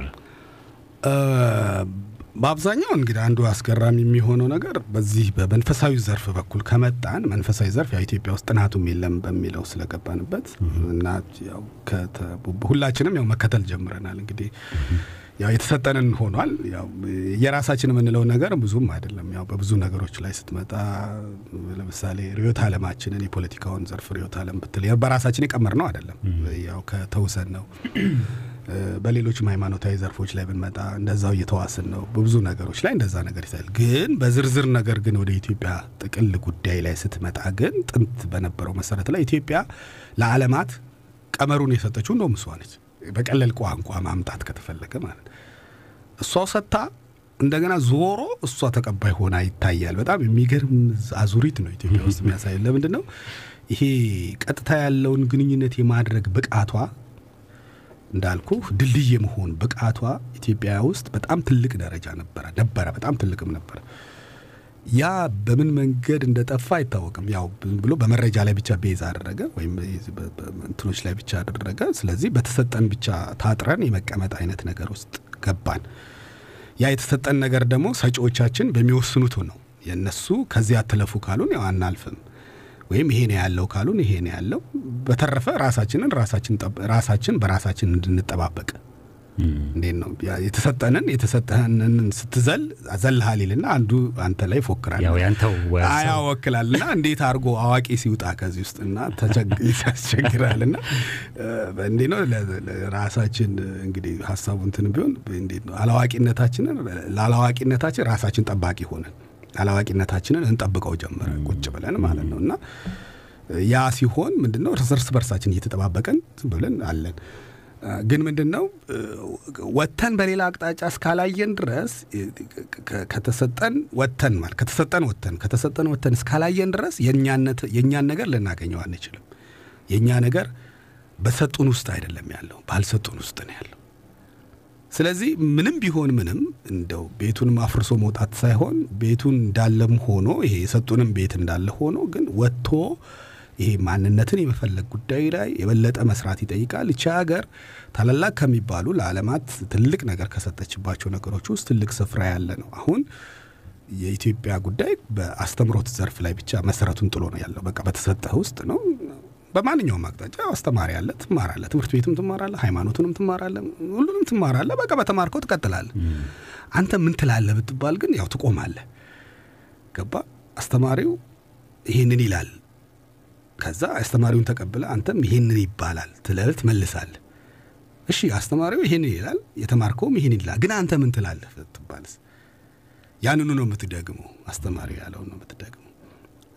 በአብዛኛው እንግዲህ አንዱ አስገራሚ የሚሆነው ነገር በዚህ በመንፈሳዊ ዘርፍ በኩል ከመጣን መንፈሳዊ ዘርፍ ያው ኢትዮጵያ ውስጥ ጥናቱም የለም በሚለው ስለገባንበት እና ያው ሁላችንም ያው መከተል ጀምረናል። እንግዲህ ያው የተሰጠንን ሆኗል። የራሳችን የምንለው ነገር ብዙም አይደለም። ያው በብዙ ነገሮች ላይ ስትመጣ ለምሳሌ ርዕዮተ ዓለማችንን የፖለቲካውን ዘርፍ ርዕዮተ ዓለም ብትል በራሳችን የቀመር ነው አይደለም። ያው ከተውሰን ነው በሌሎችም ሃይማኖታዊ ዘርፎች ላይ ብንመጣ እንደዛው እየተዋስን ነው። በብዙ ነገሮች ላይ እንደዛ ነገር ይታያል። ግን በዝርዝር ነገር ግን ወደ ኢትዮጵያ ጥቅል ጉዳይ ላይ ስትመጣ ግን ጥንት በነበረው መሰረት ላይ ኢትዮጵያ ለዓለማት ቀመሩን የሰጠችው እንደውም እሷ በቀለል ቋንቋ ማምጣት ከተፈለገ ማለት እሷው ሰጥታ እንደገና ዞሮ እሷ ተቀባይ ሆና ይታያል። በጣም የሚገርም አዙሪት ነው ኢትዮጵያ ውስጥ የሚያሳይ። ለምንድን ነው ይሄ ቀጥታ ያለውን ግንኙነት የማድረግ ብቃቷ እንዳልኩ ድልድይ የመሆን ብቃቷ ኢትዮጵያ ውስጥ በጣም ትልቅ ደረጃ ነበረ ነበረ በጣም ትልቅም ነበረ። ያ በምን መንገድ እንደጠፋ አይታወቅም። ያው ብሎ በመረጃ ላይ ብቻ base አደረገ ወይም እንትኖች ላይ ብቻ አደረገ። ስለዚህ በተሰጠን ብቻ ታጥረን የመቀመጥ አይነት ነገር ውስጥ ገባን። ያ የተሰጠን ነገር ደግሞ ሰጪዎቻችን በሚወስኑት ነው። የእነሱ ከዚህ አትለፉ ካሉን ያው አናልፍም ወይም ይሄ ነው ያለው ካሉን ይሄ ነው ያለው። በተረፈ ራሳችንን ራሳችን በራሳችን እንድንጠባበቅ እንዴት ነው? የተሰጠንን የተሰጠህንን ስትዘል ዘልሃል ይልና አንዱ አንተ ላይ ይፎክራል። ያው ያንተው ያወክላልና እንዴት አድርጎ አዋቂ ሲውጣ ከዚህ ውስጥ እና ያስቸግራል እና እንዴት ነው? ራሳችን እንግዲህ ሀሳቡ እንትን ቢሆን እንዴት ነው? አላዋቂነታችንን ላላዋቂነታችን ራሳችን ጠባቂ ሆነን አላዋቂነታችንን እንጠብቀው ጀመረ ቁጭ ብለን ማለት ነው እና ያ ሲሆን ምንድን ነው እርስ በርሳችን እየተጠባበቀን ዝም ብለን አለን ግን ምንድን ነው ወተን በሌላ አቅጣጫ እስካላየን ድረስ ከተሰጠን ወተን ማለት ከተሰጠን ወተን ከተሰጠን ወተን እስካላየን ድረስ የእኛን ነገር ልናገኘው አንችልም። የእኛ ነገር በሰጡን ውስጥ አይደለም ያለው፣ ባልሰጡን ውስጥ ነው ያለው። ስለዚህ ምንም ቢሆን ምንም እንደው ቤቱንም አፍርሶ መውጣት ሳይሆን ቤቱን እንዳለም ሆኖ ይሄ የሰጡንም ቤት እንዳለ ሆኖ ግን ወጥቶ ይሄ ማንነትን የመፈለግ ጉዳይ ላይ የበለጠ መስራት ይጠይቃል። ይቺ ሀገር ታላላቅ ከሚባሉ ለዓለማት ትልቅ ነገር ከሰጠችባቸው ነገሮች ውስጥ ትልቅ ስፍራ ያለ ነው። አሁን የኢትዮጵያ ጉዳይ በአስተምሮት ዘርፍ ላይ ብቻ መሰረቱን ጥሎ ነው ያለው። በቃ በተሰጠህ ውስጥ ነው። በማንኛውም አቅጣጫ አስተማሪ አለ፣ ትማራለህ። ትምህርት ቤትም ትማራለህ፣ ሃይማኖቱንም ትማራለህ፣ ሁሉንም ትማራለህ። በቃ በተማርከው ትቀጥላለህ። አንተ ምን ትላለህ ብትባል ግን ያው ትቆማለህ። ገባ? አስተማሪው ይህንን ይላል ከዛ አስተማሪውን ተቀብለ አንተም ይሄንን ይባላል ትለል ትመልሳለህ። እሺ አስተማሪው ይሄንን ይላል፣ የተማርከውም ይሄን ይላል፣ ግን አንተ ምን ትላለህ ትባልስ? ያንኑ ነው የምትደግመው። አስተማሪው ያለውን ነው የምትደግመው።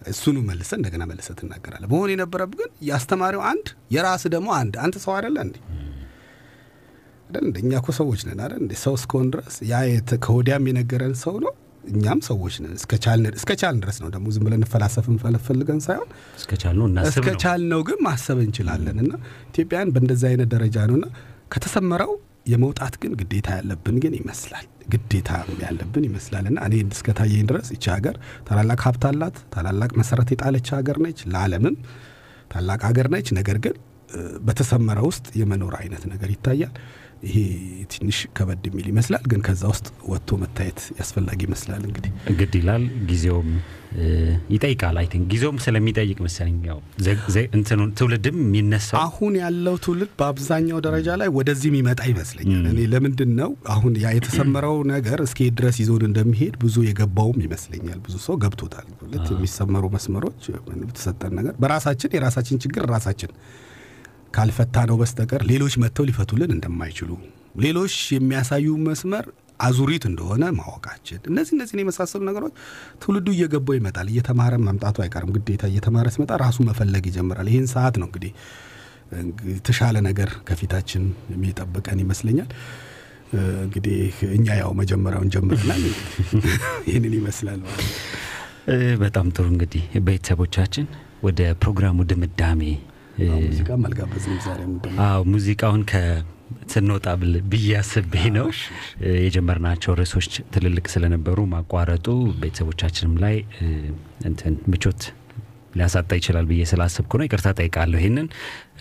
እሱኑ መልሰ እንደገና መልሰ ትናገራለህ። መሆን የነበረብ ግን የአስተማሪው አንድ የራስ ደግሞ አንድ። አንተ ሰው አይደለ እንዴ? አይደል እንደ እኛ እኮ ሰዎች ነን አይደል እንዴ? ሰው እስከሆን ድረስ ያ ከወዲያም የነገረን ሰው ነው እኛም ሰዎች ነን። እስከ ቻልን ድረስ ነው ደግሞ ዝም ብለን እንፈላሰፍ እንፈልገን ሳይሆን እስከ ቻልነው እናስብ እስከ ነው። ቻልነው ግን ማሰብ እንችላለን። እና ኢትዮጵያን በእንደዚህ አይነት ደረጃ ነው እና ከተሰመረው የመውጣት ግን ግዴታ ያለብን ግን ይመስላል ግዴታ ያለብን ይመስላል። እና እኔ እስከታየኝ ድረስ ይቺ ሀገር ታላላቅ ሀብት አላት። ታላላቅ መሰረት የጣለች ሀገር ነች። ለዓለምም ታላቅ ሀገር ነች። ነገር ግን በተሰመረ ውስጥ የመኖር አይነት ነገር ይታያል። ይሄ ትንሽ ከበድ የሚል ይመስላል፣ ግን ከዛ ውስጥ ወጥቶ መታየት ያስፈላጊ ይመስላል። እንግዲህ ግድ ይላል። ጊዜውም ይጠይቃል። I think ጊዜውም ስለሚጠይቅ መሰለኝ ያው እንትኑን ትውልድም የሚነሳው አሁን ያለው ትውልድ በአብዛኛው ደረጃ ላይ ወደዚህ የሚመጣ ይመስለኛል። እኔ ለምንድን ነው አሁን ያ የተሰመረው ነገር እስከ ድረስ ይዞን እንደሚሄድ ብዙ የገባውም ይመስለኛል። ብዙ ሰው ገብቶታል። የሚሰመሩ መስመሮች የተሰጠን ነገር በራሳችን የራሳችን ችግር ራሳችን ካልፈታ ነው በስተቀር ሌሎች መጥተው ሊፈቱልን እንደማይችሉ ሌሎች የሚያሳዩ መስመር አዙሪት እንደሆነ ማወቃችን እነዚህ እነዚህን የመሳሰሉ ነገሮች ትውልዱ እየገባው ይመጣል። እየተማረ መምጣቱ አይቀርም። ግዴታ እየተማረ ሲመጣ ራሱ መፈለግ ይጀምራል። ይህን ሰዓት ነው እንግዲህ የተሻለ ነገር ከፊታችን የሚጠብቀን ይመስለኛል። እንግዲህ እኛ ያው መጀመሪያውን ጀምረናል። ይህንን ይመስላል በጣም ጥሩ እንግዲህ ቤተሰቦቻችን ወደ ፕሮግራሙ ድምዳሜ ሙዚቃ አልጋበዝንም ዛሬ አዎ ሙዚቃውን ከ ስንወጣ ብዬ አስቤ ነው የጀመርናቸው ርዕሶች ትልልቅ ስለነበሩ ማቋረጡ ቤተሰቦቻችንም ላይ እንትን ምቾት ሊያሳጣ ይችላል ብዬ ስላሰብኩ ነው። ይቅርታ ጠይቃለሁ። ይህንን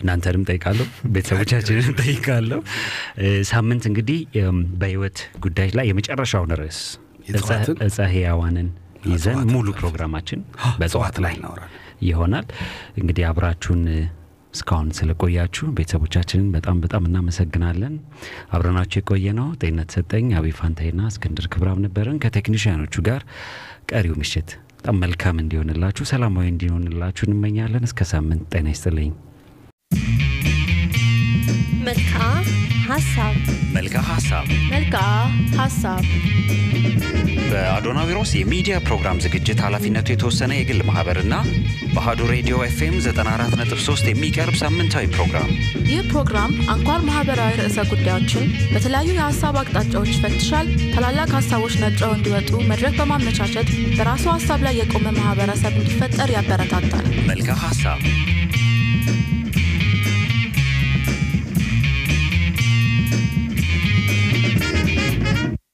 እናንተንም ጠይቃለሁ፣ ቤተሰቦቻችንን ጠይቃለሁ። ሳምንት እንግዲህ በህይወት ጉዳይ ላይ የመጨረሻውን ርዕስ እፀ ሕያዋንን ይዘን ሙሉ ፕሮግራማችን በእጽዋት ላይ ይሆናል። እንግዲህ አብራችሁን እስካሁን ስለቆያችሁ ቤተሰቦቻችንን በጣም በጣም እናመሰግናለን። አብረናችሁ የቆየ ነው ጤንነት ሰጠኝ፣ አቤ ፋንታይና እስክንድር ክብራም ነበርን ከቴክኒሽያኖቹ ጋር። ቀሪው ምሽት በጣም መልካም እንዲሆንላችሁ፣ ሰላማዊ እንዲሆንላችሁ እንመኛለን። እስከ ሳምንት ጤና ይስጥልኝ። መልክዓ ሀሳብ መልክዓ ሀሳብ መልክዓ ሀሳብ በአዶናዊሮስ የሚዲያ ፕሮግራም ዝግጅት ኃላፊነቱ የተወሰነ የግል ማህበርና በአሀዱ ሬዲዮ ኤፍኤም 94.3 የሚቀርብ ሳምንታዊ ፕሮግራም። ይህ ፕሮግራም አንኳር ማህበራዊ ርዕሰ ጉዳዮችን በተለያዩ የሀሳብ አቅጣጫዎች ይፈትሻል። ታላላቅ ሀሳቦች ነጥረው እንዲወጡ መድረክ በማመቻቸት በራሱ ሀሳብ ላይ የቆመ ማህበረሰብ እንዲፈጠር ያበረታታል። መልክዓ ሀሳብ